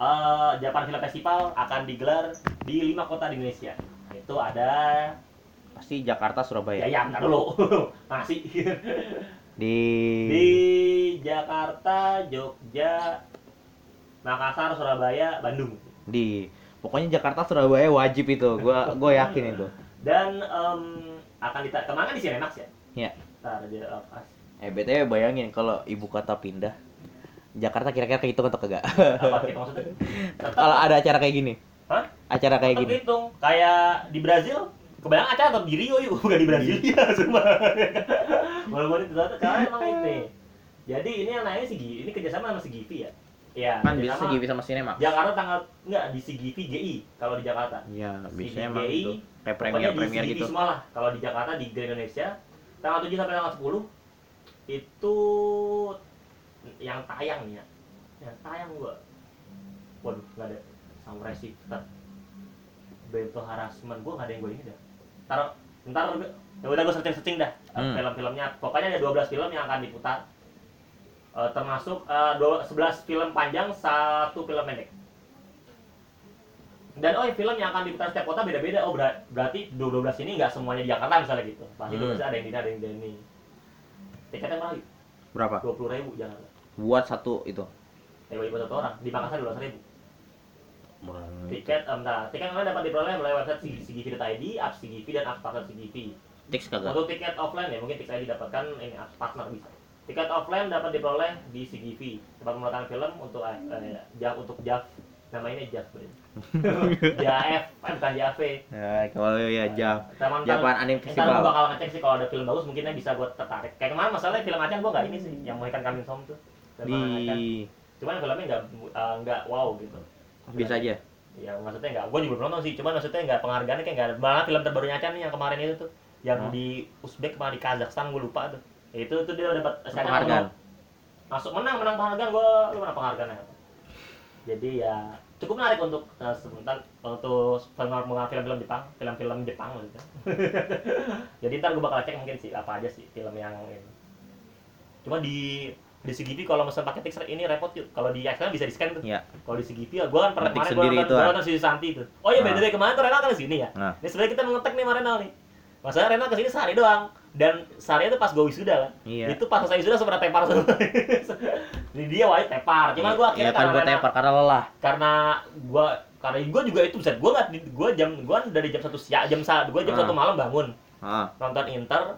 eh Japan Film Festival akan digelar di lima kota di Indonesia itu ada. Pasti Jakarta ya Surabaya. Ya bentar dulu. Masih. Di di Jakarta Jogja Makassar Surabaya Bandung. Di pokoknya Jakarta Surabaya wajib itu. Gua gua yakin itu. Dan em, akan dita ke mana di Cinemax ya? Iya. Ntar dia oh, pas. eh btw bayangin kalau ibu kota pindah Jakarta kira-kira kehitung atau kagak? Apa maksudnya? Kalau ada acara kayak gini Hah? acara kayak gini. Hitung kayak di Brazil. Kebayang acara tetap di Rio yuk. Bukan di Brasilia semua walaupun itu tetap karena emang itu jadi ini yang nanya si Givi ini kerjasama sama si Givi ya? Ya kan bisa kerjasama segi sama sinema Jakarta tanggal enggak di si Givi GI kalau di Jakarta. Iya, biasanya emang GI, gitu. Kayak premier di premier CGV gitu. semua lah. Kalau di Jakarta di Grand Indonesia tanggal 7 sampai tanggal 10 itu yang tayang nih ya. Yang tayang gua. Waduh, nggak ada samurai shifter. Bento harassment gua nggak ada yang gua ini dah. Ntar ntar ya udah gua searching searching dah eh, Hmm. film-filmnya. Pokoknya ada 12 film yang akan diputar. Eh, termasuk eh, dua- 11 film panjang, satu film pendek. Dan oh film yang akan diputar setiap kota beda-beda. Oh ber- berarti 12 ini nggak semuanya di Jakarta misalnya gitu. Pasti Hmm. 12 ada yang di ada yang di ini. Tiketnya berapa? Yuk? Berapa? 20 ribu Jakarta. Buat satu itu. Eh buat satu orang. Di Makassar 12 ribu. Tiket, um, nah, tiket kalian dapat diperoleh melalui website cgv.id, apps CGV dan apps partner CGV. Tix kagak. Untuk tiket offline ya mungkin Tix ID dapatkan ini apps partner bisa. Tiket offline dapat diperoleh di CGV, tempat pemutaran film untuk eh, eh, JAV untuk JAV. Namanya sebenarnya. JAF, eh, bukan JAV. Ya, kalau ya jam. Teman Japan Anime gue Festival. bakal ngecek sih kalau ada film bagus mungkinnya bisa buat tertarik. Kayak kemarin masalahnya film Acan gue nggak ini sih, yang Mohikan Coming Home tuh. Di Cuman filmnya nggak eh, nggak wow gitu. Bisa aja. Ya maksudnya nggak, gue juga belum nonton sih. Cuman maksudnya nggak penghargaannya kayak nggak ada. Malah film terbarunya Acan nih yang kemarin itu tuh, yang Hmm. di Uzbek sama di Kazakhstan gue lupa tuh. Itu tuh dia dapat Penghargaan. Masuk menang menang penghargaan gue lu menang penghargaan ya. Jadi ya cukup menarik untuk eh, sebentar untuk film film Jepang, film-film Jepang gitu. Jadi ntar gue bakal cek mungkin sih apa aja sih film yang ini. Cuma di di CGV kalau misalnya pakai Tix ini repot yuk. Kalau di X bisa di scan tuh. Iya. Kalau di CGV ya gue kan pernah kemarin gue nonton, itu, gua ah. nonton si Santi itu. Oh iya Ah. beda kemarin tuh Renal kan sini ya. Nah. Ini sebenarnya kita ngetek nih sama Renal nih. Masalahnya Renal ke sini sehari doang. Dan sehari itu pas gue wisuda kan. Iya. Itu pas selesai wisuda sebenarnya tepar semua. Ini dia wajib tepar. Cuman gue akhirnya Iya kan buat Renal- tepar karena lelah. karena gua karena gua juga itu bisa gua nggak gua jam gua dari jam satu siang jam sa gua jam Ah. satu malam bangun Ah, nonton Inter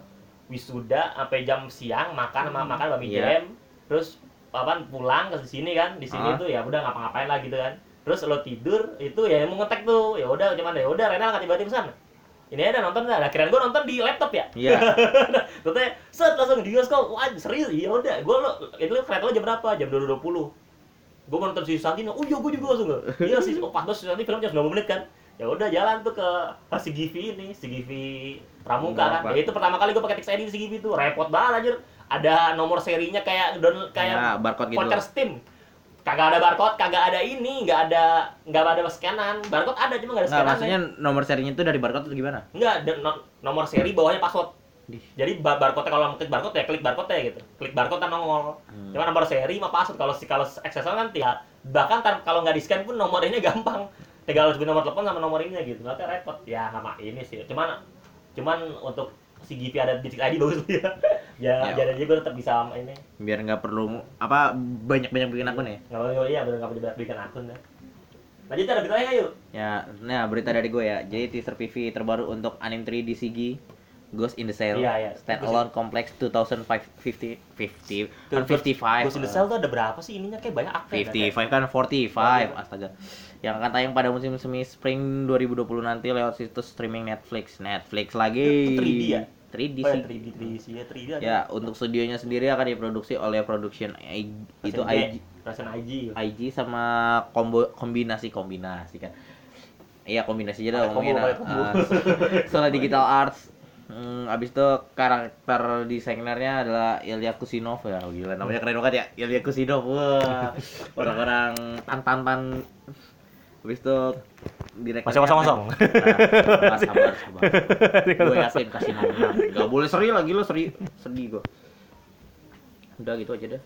wisuda sampai jam siang makan sama makan babi Iya. jam terus apa pulang ke sini kan di sini Ah. tuh ya udah ngapa-ngapain lah gitu kan terus lo tidur itu ya mau ngetek tuh ya udah cuman ya udah Renal nggak tiba-tiba sana ini ada nonton nggak? Nah, kirain gue nonton di laptop ya. Iya. Terus set langsung di bioskop. Wah serius? Iya udah. Gue lo itu kereta lo jam berapa? Jam dua dua puluh. Gue mau nonton si Santino. Oh iya gue juga langsung. Iya sih. Oh, pas si Santino filmnya 90 menit kan. Ya udah jalan tuh ke si Givi ini, si Givi Pramuka kan. Ya itu pertama kali gue pakai ID di si Givi tuh. Repot banget anjir. Ada nomor serinya kayak don kayak Ya, barcode gitu. voucher Steam. Kagak ada barcode, kagak ada ini, nggak ada nggak ada scanan. Barcode ada cuma nggak ada scanan. maksudnya nomor serinya itu dari barcode atau gimana? Enggak, ada no- nomor seri bawahnya password. Di. Jadi bar barcode kalau mau klik barcode ya klik barcode ya gitu. Klik barcode kan nongol. Hmm. Cuma nomor seri sama password kalau si kalau accessor kan ya bahkan tar, kalau nggak di scan pun nomor ini gampang. Tinggal sebutin nomor telepon sama nomor ini gitu. Makanya repot. Ya nama ini sih. Cuman cuman untuk si Givi ada di ID bagus ya. ya, Ya. jadi gue tetap bisa ini. Biar nggak perlu apa banyak-banyak bikin akun ya. Nggak mau iya bener nggak perlu bikin akun ya. Lanjut ada berita lain yuk. Ya, nah berita dari gue ya. Jadi teaser PV terbaru untuk anime 3 di Sigi Ghost in the Cell. Iya, iya. Standalone Complex 2050 50 kan 55. Ghost in the Shell tuh ada berapa sih ininya kayak banyak aktif. 55 kan 45 astaga yang akan tayang pada musim semi spring 2020 nanti lewat situs streaming Netflix. Netflix lagi. Itu 3D ya? 3D Oh, sih. ya, 3D, 3D sih. Ya 3D ada. ya untuk studionya sendiri akan diproduksi oleh production I- itu IG, persen IG. IG sama kombo kombinasi kombinasi kan. Iya kombinasi aja dah ngomongin combo. uh, soal digital arts. Hmm, abis itu karakter desainernya adalah Ilya Kusinov ya. Gila namanya keren banget ya. Ilya Kusinov wah. Orang-orang tan-tan-tan abis itu direktur Masih kosong-kosong. sabar sabar sabar gue yakin kasih menang nggak boleh seri lagi lo seri sedih gue udah gitu aja deh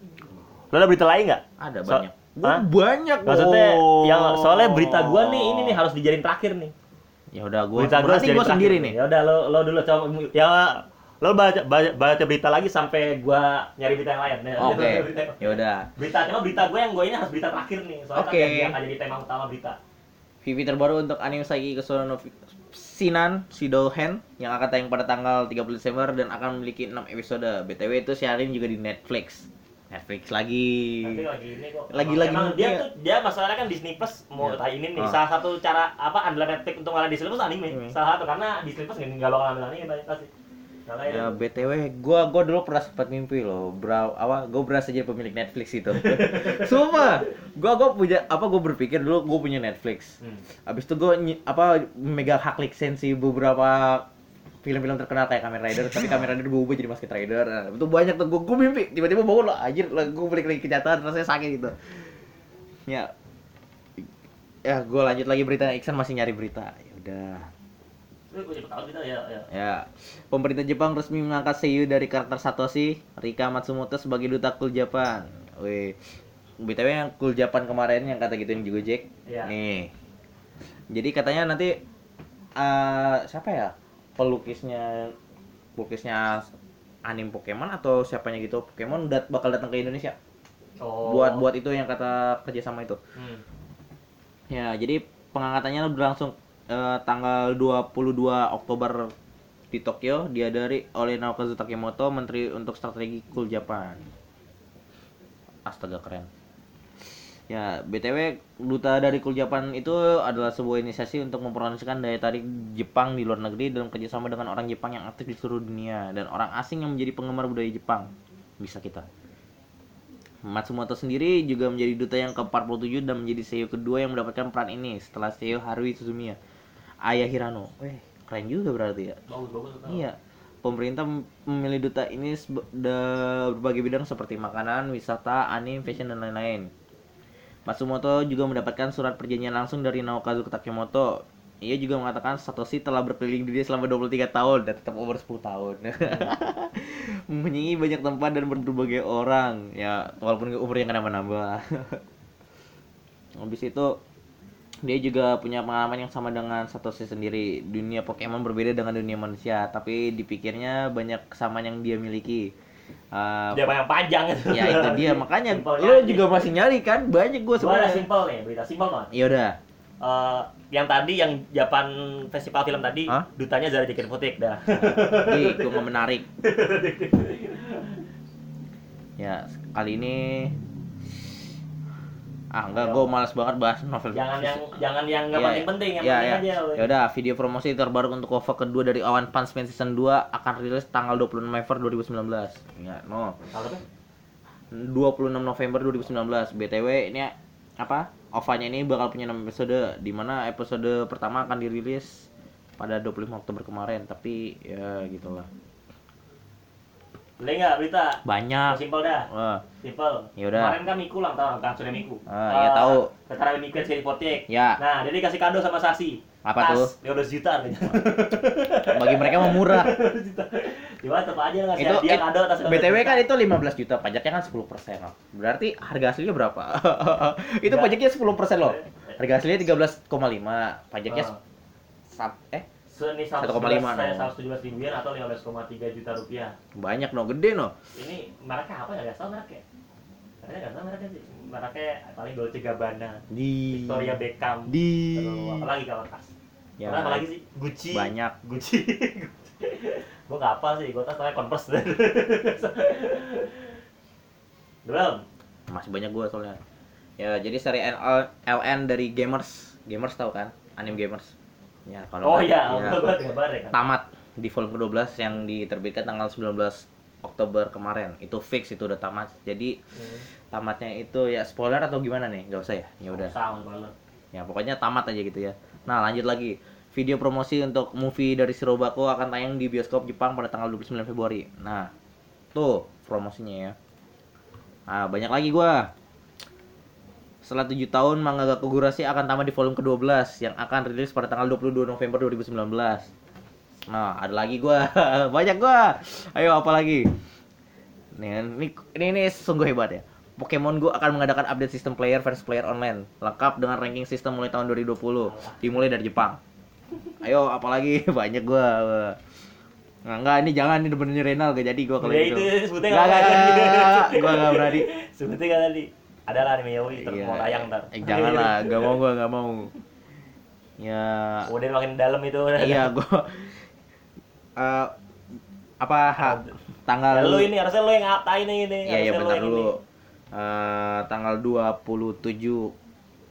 Lo ada berita lain nggak? ada So- banyak Gua Hah? banyak Maksudnya oh. yang soalnya berita gua nih ini nih harus dijadiin terakhir nih. ya udah gue berita gue terakhir sendiri nih Ya udah lo lo dulu coba ya lo baca baca, baca berita lagi sampai gua nyari berita yang lain. Ya, oke berita, ya udah berita cuma berita gue yang gue ini harus berita terakhir nih. Soalnya Oke. kan yang akan jadi tema utama berita. VV terbaru untuk anime Saiki Kesuno no Sinan Shidouhen yang akan tayang pada tanggal 30 Desember dan akan memiliki 6 episode. BTW itu siarin juga di Netflix. Netflix lagi. Lagi ini kok. Lagi-lagi Emang dia tuh dia masalahnya kan Disney Plus mau Iya. tayangin nih. Ah. Salah satu cara apa andalan Netflix untuk ngalahin Disney Plus anime. Anime. Salah satu karena Disney Plus nggak bakal ambil anime pasti. Makanya Ya BTW gua gua dulu pernah sempat mimpi loh, bro. Apa gua berasa jadi pemilik Netflix itu. Sumpah. Gua gua punya apa gua berpikir dulu gua punya Netflix. Hmm. Habis itu gua apa megang hak lisensi beberapa film-film terkenal kayak Kamen Rider, tapi Kamen Rider berubah jadi Masked Rider. Nah, itu banyak tuh gua, gua mimpi, tiba-tiba bangun lah anjir gua balik lagi kenyataan rasanya sakit gitu. Ya. Ya, gua lanjut lagi berita Iksan masih nyari berita. Ya udah. Ya ya. Ya, pemerintah Jepang resmi mengangkat seiyuu dari karakter Satoshi Rika Matsumoto sebagai duta Cool Japan. Wih, btw yang Cool Japan kemarin yang kata gituin juga Jack. Iya. Nih, jadi katanya nanti eh siapa ya pelukisnya pelukisnya anime Pokemon atau siapanya gitu Pokemon dat bakal datang ke Indonesia Oh. buat buat itu yang kata kerjasama itu. Hmm. Ya, jadi pengangkatannya berlangsung eh, tanggal 22 Oktober di Tokyo dihadiri oleh Naokazu Takemoto, Menteri untuk Strategi Cool Japan. Astaga keren. Ya, BTW duta dari Cool Japan itu adalah sebuah inisiasi untuk mempromosikan daya tarik Jepang di luar negeri dalam kerjasama dengan orang Jepang yang aktif di seluruh dunia dan orang asing yang menjadi penggemar budaya Jepang. Bisa kita. Matsumoto sendiri juga menjadi duta yang ke-47 dan menjadi seiyuu kedua yang mendapatkan peran ini setelah seiyuu Haruhi Suzumiya. Ayah Hirano. Weh, keren juga berarti ya. Bagus bagus. Iya. Pemerintah mem- memilih duta ini berbagai bidang seperti makanan, wisata, anime, fashion dan lain-lain. Matsumoto juga mendapatkan surat perjanjian langsung dari Naokazu Takemoto. Ia juga mengatakan Satoshi telah berkeliling dunia selama 23 tahun dan tetap umur 10 tahun. Mengunjungi banyak tempat dan berbagai orang. Ya, walaupun umurnya nggak nambah-nambah. Habis itu dia juga punya pengalaman yang sama dengan Satoshi sendiri. Dunia Pokemon berbeda dengan dunia manusia, tapi dipikirnya banyak kesamaan yang dia miliki. Uh, Dia yang panjang itu. ya itu dia makanya lo aja. juga masih nyari kan banyak gue sebenarnya simpel nih, berita simpel banget. ya udah Eh, yang tadi yang Japan festival film tadi Hah? dutanya Zara Jekin Putik dah. Ih, gue mau menarik ya kali ini Ah enggak, gue malas banget bahas novel. Jangan yang jangan yang nggak Iya, penting-penting, yang iya, penting iya. aja. Ya udah, video promosi terbaru untuk OVA kedua dari Awan Punch Man Season 2 akan rilis tanggal 26 November 2019. Ya, no. Apa? 26 November 2019. BTW ini apa? OVA-nya ini bakal punya 6 episode di mana episode pertama akan dirilis pada 25 Oktober kemarin, tapi ya gitulah. Beli nggak berita? Banyak. Simpel dah. Wah, Simple. Yaudah. Kemarin kan Miku ulang tahun, kan sudah Miku. Ah, iya, tahu. Sekarang Miku yang Potek. Ya. Nah, jadi dikasih kado sama Sasi. Apa Tas, tuh? 15 juta harganya. bagi mereka mah murah. 15 juta. Coba tetap aja ngasih itu hadiah it- kado atas 15 BTW juta. kan itu 15 juta, pajaknya kan 10% loh. Berarti harga aslinya berapa? itu pajaknya 10% loh. Harga aslinya 13,5, pajaknya Ah. sab- eh ini 1,5 1,5 no. 117 ribu yen atau 15,3 juta rupiah. banyak no, gede no. Ini mereknya apa ya? Gak tau mereknya. Mereknya gak tau mereknya sih. Mereknya paling Dolce Gabbana, Di Victoria Beckham. di Terus apa lagi kalau tas? Ya, Ya, apa lagi sih? Gucci. banyak. Gucci. gue gak apa sih, gue tas namanya Converse. Belum. Masih banyak gua soalnya. Ya, jadi seri LN dari Gamers. Gamers tahu kan? Anime Gamers. Ya, kalau Oh nggak- iya, ya. ya tamat di volume ke-12 yang diterbitkan tanggal 19 Oktober kemarin. Itu fix itu udah tamat. Jadi Hmm. tamatnya itu ya spoiler atau gimana nih? Gak usah ya? Ya udah. Ya pokoknya tamat aja gitu ya. Nah, lanjut lagi. Video promosi untuk movie dari Shirobako akan tayang di bioskop Jepang pada tanggal 29 Februari. Nah, tuh promosinya ya. Nah, banyak lagi gua. Setelah 7 tahun, manga Gakugurashi akan tamat di volume ke-12 yang akan rilis pada tanggal 22 November 2019. Nah, ada lagi gua. banyak gua. Ayo apa lagi? Nih, ini, ini, ini sungguh hebat ya. Pokemon Go akan mengadakan update sistem player versus player online lengkap dengan ranking sistem mulai tahun 2020 dimulai dari Jepang. Ayo apalagi banyak gua. Nah, enggak ini jangan ini benernya Renal gak jadi gua kalau Ya gitu. itu, sebutnya Enggak, enggak, enggak, enggak, enggak. enggak berani. Sebutnya kan tadi. Ada lah anime Yaoi Iya. mau tayang ntar. Eh, jangan lah, enggak mau gua enggak mau. Ya Kemudian makin dalam itu. iya gua eh apa ha- tanggal Ya, lu ini harusnya lu yang ngatain ini. Iya iya bentar dulu. Eh, tanggal 27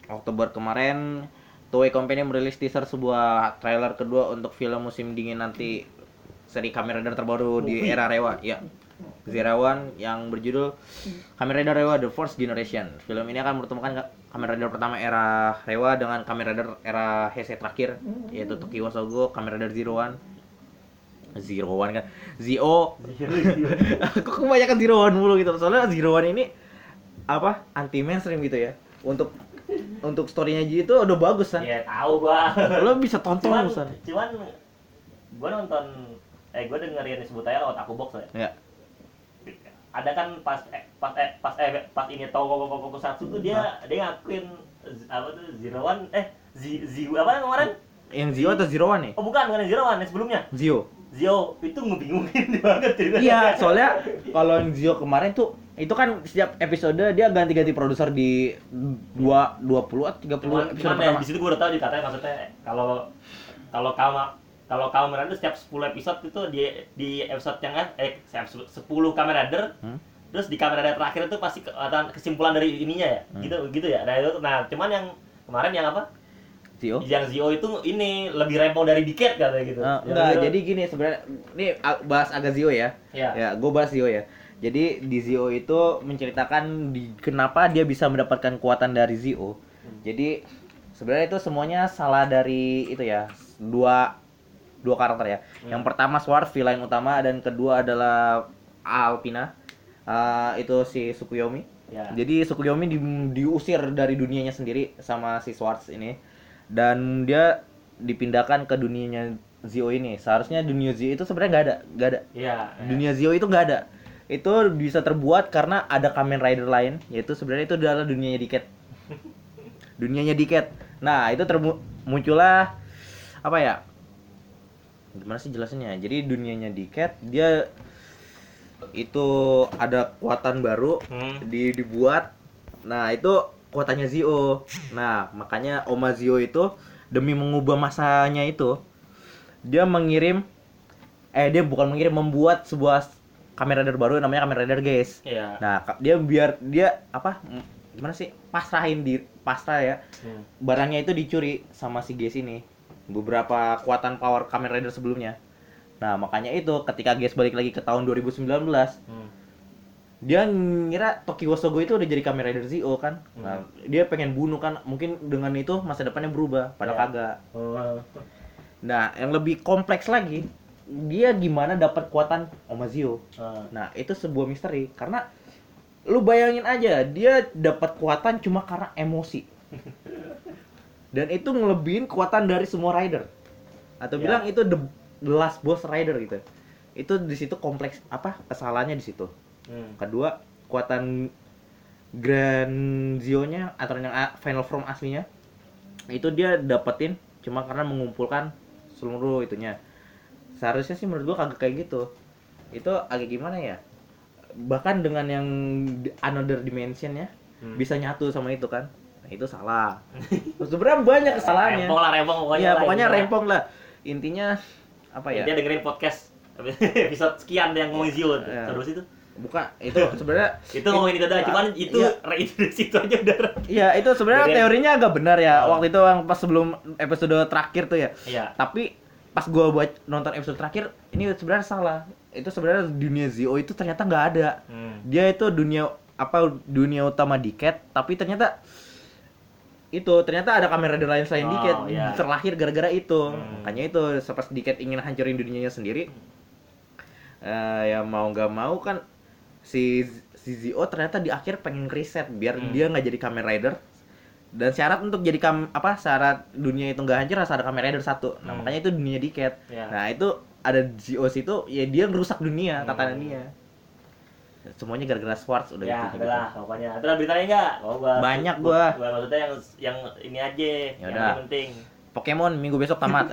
Oktober kemarin Toei Company merilis teaser sebuah trailer kedua untuk film musim dingin nanti seri Kamen Rider terbaru di Movie. era Rewa. Ya. Zero One yang berjudul Kamen Rider Rewa The First Generation. Film ini akan mempertemukan Ka- Kamen Rider pertama era Rewa dengan Kamen Rider era Heisei terakhir yaitu Tokiwa Sogo, Kamen Rider Zero One. Zero One kan. Zio Kok kebanyakan Zero One mulu gitu Soalnya Zero One ini Apa Anti mainstream gitu ya Untuk Untuk storynya Ji itu udah bagus kan Iya tahu gua. Lo bisa tonton cuman, cuman gua nonton eh gua dengerin disebut aja lewat aku box ya. Ya Ada kan pas eh, pas eh, pas eh, pas ini Togo Koko Koko Satsu tuh dia dia ngakuin apa tuh Zero One eh Z Z apa kemarin? Yang Zio atau Zero One nih Oh bukan bukan yang Zero One yang sebelumnya. Zio Zio itu ngebingungin banget ceritanya. Iya soalnya Kalau yang Zio kemarin tuh Itu kan setiap episode Dia ganti-ganti produser di dua 20 atau 30 Cuman, episode cuman ya, pertama di situ gue udah tahu dikatain maksudnya kalau kalau kamu kalau kamu Rider setiap 10 episode itu di di episode yang eh setiap 10 Kamen Rider Hmm? terus di Kamen Rider terakhir itu pasti kesimpulan dari ininya ya Hmm. gitu gitu ya nah, itu, nah cuman yang kemarin yang apa Zio yang Zio itu ini lebih repo dari Diket katanya gitu Yang enggak, Zio- jadi gini sebenarnya ini bahas agak Zio ya. ya, Ya, gue bahas Zio ya. Jadi di Zio itu menceritakan di kenapa dia bisa mendapatkan kekuatan dari Zio. Jadi sebenarnya itu semuanya salah dari itu ya dua dua karakter ya. Hmm. Yang pertama Sword villain utama dan kedua adalah Alpina. Eh, itu si Tsukuyomi. ya. Jadi Tsukuyomi di, diusir dari dunianya sendiri sama si Swords ini dan dia dipindahkan ke dunianya Zio ini. Seharusnya dunia Zio itu sebenarnya nggak ada, nggak ada. Iya. Dunia Zio itu nggak ada. Itu bisa terbuat karena ada Kamen Rider lain, yaitu sebenarnya itu adalah dunianya Diket. dunianya Diket. Nah, itu termu- muncullah apa ya? Gimana sih jelasinnya? Jadi dunianya Diket dia itu ada kekuatan baru Hmm. di dibuat nah itu kekuatannya Zio nah makanya Oma Zio itu demi mengubah masanya itu dia mengirim eh dia bukan mengirim membuat sebuah kamera rider baru namanya kamera rider guys Iya. nah dia biar dia apa gimana sih pasrahin di pasrah ya Hmm. barangnya itu dicuri sama si Ges ini beberapa kekuatan power Kamen Rider sebelumnya nah makanya itu ketika Ges balik lagi ke tahun 2019 Hmm. dia ngira Tokiwo Sogo itu udah jadi Kamen Rider Zio kan nah, dia pengen bunuh kan mungkin dengan itu masa depannya berubah padahal Ya. kagak Oh. nah yang lebih kompleks lagi dia gimana dapat kekuatan Oma Zio Ah. Nah, itu sebuah misteri karena lu bayangin aja dia dapat kekuatan cuma karena emosi. Dan itu ngelebihin kekuatan dari semua rider. Atau Ya. bilang itu the, the last boss rider gitu. Itu di situ kompleks apa kesalahannya di situ. Hmm. Kedua, kekuatan Grand Zio-nya atau yang Final Form aslinya itu dia dapetin cuma karena mengumpulkan seluruh itunya. Seharusnya sih menurut gua kagak kayak gitu. Itu agak gimana ya? Bahkan dengan yang another dimension ya Hmm. bisa nyatu sama itu kan. Nah, itu salah. Sebenarnya banyak kesalahannya. Rempong lah, rempong pokoknya. Iya, lah, pokoknya intinya. rempong lah. Intinya apa ya? Dia dengerin podcast episode sekian yang ngomongin Zio. Iya. Terus itu. Bukan, itu sebenarnya Itu ngomongin itu udah, cuman itu Iya. itu aja udah. Iya, itu sebenarnya teorinya agak benar ya. Oh. Waktu itu yang pas sebelum episode terakhir tuh ya. Iya. Tapi pas gua buat nonton episode terakhir, ini sebenarnya salah. Itu sebenarnya dunia Zio itu ternyata nggak ada. Hmm. Dia itu dunia apa dunia utama Diket, tapi ternyata itu ternyata ada kamera lain selain Oh, Diket iya. terlahir gara-gara itu. Hmm. Makanya itu pas Diket ingin hancurin dunianya sendiri, eh, ya mau nggak mau kan si si Zio ternyata di akhir pengen reset biar Hmm. dia nggak jadi Kamen Rider dan syarat untuk jadi kam apa syarat dunia itu nggak hancur harus ada Kamen Rider satu nah Hmm. makanya itu dunia Diket Iya. nah itu ada Zio situ ya dia ngerusak dunia Hmm. tatanan dia semuanya gara-gara Swartz udah Ya, gitu, udah lah pokoknya. Lah beritanya enggak? Oh, gua Banyak gua. gua maksudnya yang yang ini aja, yang Yaudah. paling penting. Pokemon minggu besok tamat.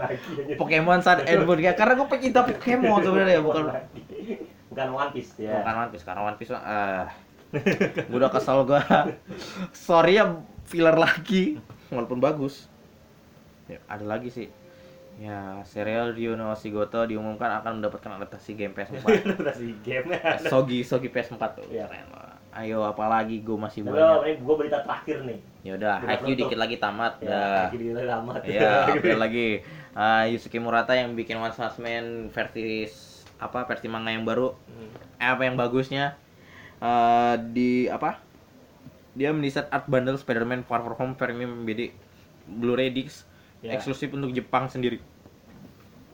Pokemon Sun and Moon ya karena gue pecinta Pokemon sebenarnya bukan bukan One Piece ya. bukan One Piece karena One Piece mah ah gue udah kesel gue sorry ya filler lagi walaupun bagus ya, ada lagi sih ya serial Ryuno Shigoto diumumkan akan mendapatkan adaptasi game PS4 Adaptasi game. Sogi Sogi PS4 tuh Iya. keren lah. ayo apalagi gue masih Tapi banyak ini gua berita terakhir nih. ya udah Haikyuu dikit lagi tamat Ya, dah lagi tamat. ya apa lagi Ah, Yusuke Murata yang bikin One Punch Man versi apa versi manga yang baru Hmm. eh, apa yang bagusnya eh, di apa dia mendesain art bundle Spider-Man Far From Home Premium BD Blu-ray disc Ya. eksklusif untuk Jepang sendiri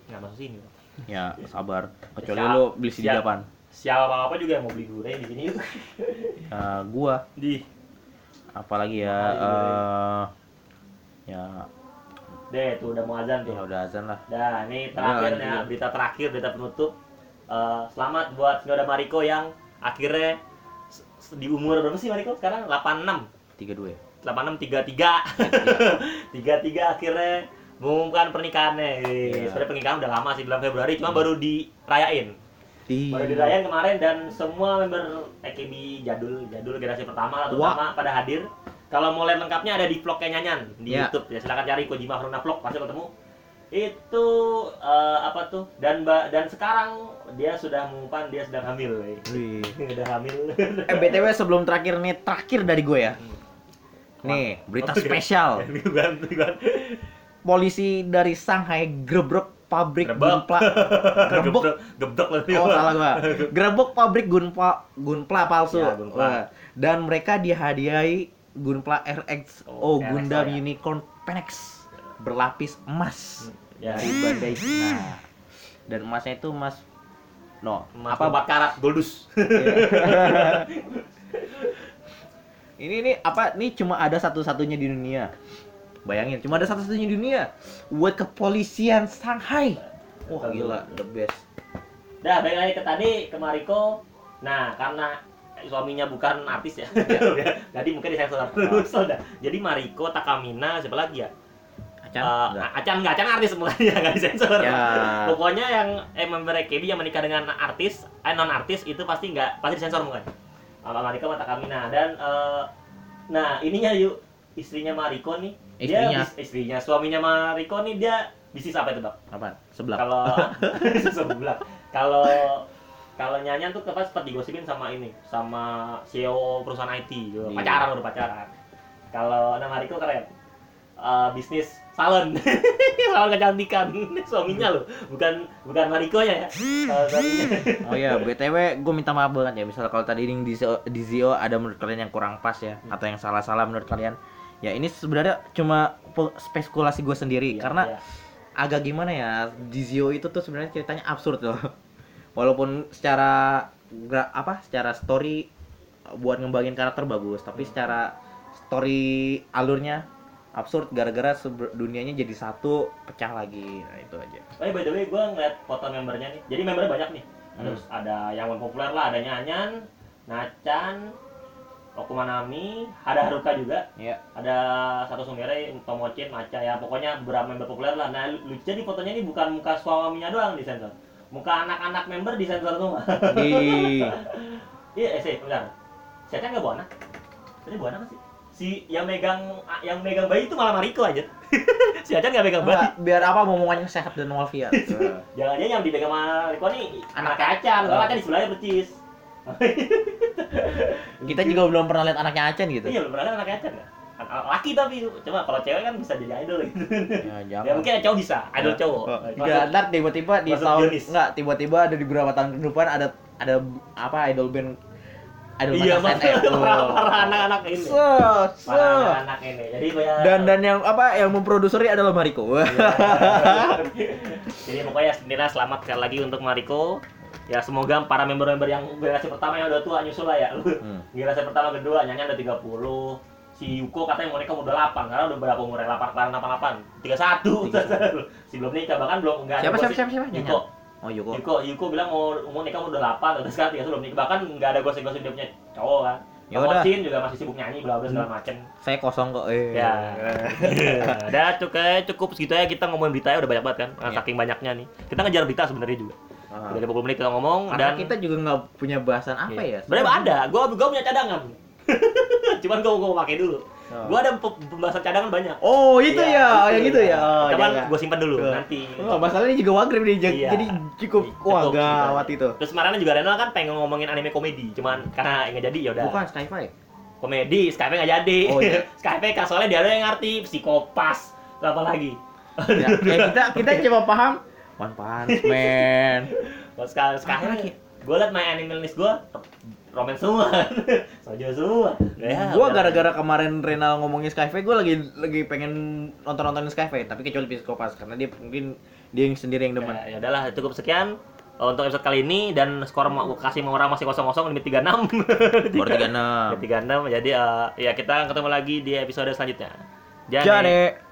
Nggak masuk sini. Bang. ya sabar kecuali lo beli di Siap. Japan Siapa apa juga yang mau beli Blu-ray di sini. Eh, gua Di apalagi ya eh ya deh tuh udah mau azan tuh. ya udah azan lah Nah, ini terakhir ya, berita terakhir, berita penutup. Eh, selamat buat Shinoda Mariko yang akhirnya di umur berapa sih Mariko sekarang? 86. tiga dua ya 86 33. 33 akhirnya mengumumkan pernikahannya. Iya. Sebenarnya pernikahan udah lama sih bulan Februari, cuma baru dirayain. Ih. Baru dirayain kemarin dan semua member AKB jadul jadul generasi pertama atau Wah. pertama pada hadir. Kalau mau lihat lengkapnya ada di vlognya Nyanyan di Ya. YouTube ya. Silakan cari Kojima Haruna vlog pasti ketemu. Itu eh, apa tuh? Dan dan sekarang dia sudah mengumumkan dia sedang hamil. Wih. Udah hamil. Eh BTW sebelum terakhir nih, terakhir dari gue ya. Nih, berita Oke. spesial. Polisi dari Shanghai gebrak pabrik Grebek. gunpla. Grebek. Gebrak berarti. Oh, salah gua. Grebek pabrik gunpla gunpla palsu. Ya, gunpla. Wah. Dan mereka dihadiahi gunpla RX Oh, RX Gundam ya. Unicorn Penex berlapis emas Ya. dari Bandai Nah, dan emasnya itu emas no Emas apa 4 karat goldus. ini ini apa nih cuma ada satu-satunya di dunia bayangin cuma ada satu-satunya di dunia buat kepolisian Shanghai wah gila the best Dah, balik lagi ke tadi ke Mariko. Nah, karena suaminya bukan artis ya. Jadi mungkin disensor terus udah. Jadi Mariko Takamina siapa lagi ya? Acan Eh, enggak Acan enggak, Acan artis semuanya enggak disensor. Ya. Pokoknya yang eh, member AKB yang menikah dengan artis, eh non artis itu pasti enggak pasti disensor mungkin. Sama Mariko sama Takamina dan eh, nah ininya yuk istrinya Mariko nih. Istrinya. Dia istrinya, suaminya Mariko nih dia bisnis apa itu, Bang? apa sebelah Kalau sebelah. Kalau kalau nyanyian tuh pas sempat digosipin sama ini sama CEO perusahaan IT gitu. Iya. pacaran udah pacaran kalau nama Riko keren Eh, bisnis salon salon kecantikan suaminya loh bukan bukan Mariko ya. Oh iya, BTW gue minta maaf banget ya. Misalnya kalau tadi di Zio, di Zio ada menurut kalian yang kurang pas ya atau yang salah-salah menurut kalian. Ya ini sebenarnya cuma pe- spekulasi gue sendiri Iya, karena iya. agak gimana ya di Zio itu tuh sebenarnya ceritanya absurd loh. Walaupun secara apa? Secara story uh, buat ngembangin karakter bagus, tapi secara story alurnya absurd gara-gara dunianya jadi satu pecah lagi. Nah, itu aja. Oh, by the way, gue ngeliat foto membernya nih. Jadi membernya banyak nih. Hmm. Terus ada yang populer lah, ada Nyanyan, Nacan, Okumanami, ada Haruka juga. Iya. Ada satu Sumire, Tomocin, Maca ya. Pokoknya beberapa member populer lah. Nah, lu- lucunya di fotonya ini bukan muka suaminya doang di sensor. Muka anak-anak member di sensor semua. Iya, eh, sih, bentar. Acan nggak bawa anak? Tadi bawa anak sih? Si yang megang yang megang bayi itu malah Mariko aja. si Acan nggak megang bayi. Biar apa ngomongannya sehat dan walafiat. Jangan-jangan yang dipegang sama Riko nih anak Acan, kalau Acan di sebelahnya percis. Kita juga belum pernah lihat anaknya Acen gitu. Iya, belum pernah kan anak Acan ya? Anak laki tapi, coba kalau cewek kan bisa jadi idol gitu. Ya, Ya mungkin cowok bisa, idol cowok. Enggak, ntar tiba-tiba di tahun enggak tiba-tiba ada di beberapa tahun ke depan ada ada apa idol band idol Iya, band SNM. para anak-anak ini. So, so. Para anak-anak ini. Jadi Dan dan yang apa yang memproduseri adalah Mariko. Iya. Jadi pokoknya sendirian selamat sekali lagi untuk Mariko. Ya semoga para member-member yang generasi pertama yang udah tua nyusul lah ya. Hmm. generasi pertama kedua nyanyi udah 30. Si Yuko katanya mau nikah udah 8 karena udah berapa umurnya 8 kelarin 88 31 si belum nikah bahkan belum enggak Siapa, ada siapa, gosip. siapa, siapa? Yuko Oh, Yuko. Yuko Yuko bilang mau mau nikah udah 8 terus sekarang 31 belum nikah bahkan enggak ada gosip-gosip dia punya cowok kan Ya udah. Hmm. Juga masih sibuk nyanyi bla bla segala macem Saya kosong kok. Eh. Ya. Udah cukup cukup segitu ya kita ngomongin beritanya udah banyak banget kan. Iya. Saking banyaknya nih. Kita ngejar berita sebenarnya juga. Ah. Udah 50 menit kita ngomong Karena dan kita juga nggak punya bahasan apa Iya. ya. Sebenarnya ada. Gua gua punya cadangan. Cuman gua gua pakai dulu. Oh. Gua ada pe- pembahasan cadangan banyak. Oh, itu Iya, ya, oh, yang itu ya. Oh, Cuman jangan. gua simpan dulu Oh. nanti. Oh, masalahnya juga wagrib nih, jadi Iya. jadi cukup wah gawat itu. Terus kemarin juga Renal kan pengen ngomongin anime komedi, cuman karena nggak jadi ya udah. Bukan sci-fi. Komedi, Skype nggak jadi. Oh, iya. Skype kan soalnya dia ada yang ngerti psikopas. Apa lagi? ya, ya kita kita coba paham One Punch Man. Pas sekarang sekarang lagi? gue liat my anime list gue romance semua, sojo semua. Ya, udah. gara-gara kemarin Renal ngomongin Skyfi, gua lagi lagi pengen nonton-nontonin Skyfi, tapi kecuali Psikopas karena dia mungkin dia yang sendiri yang demen. Ya, ya udahlah cukup sekian uh, untuk episode kali ini dan skor mau kasih mau orang masih kosong kosong limit 36 Baru 36. Limit 36 jadi uh, ya kita ketemu lagi di episode selanjutnya. Jadi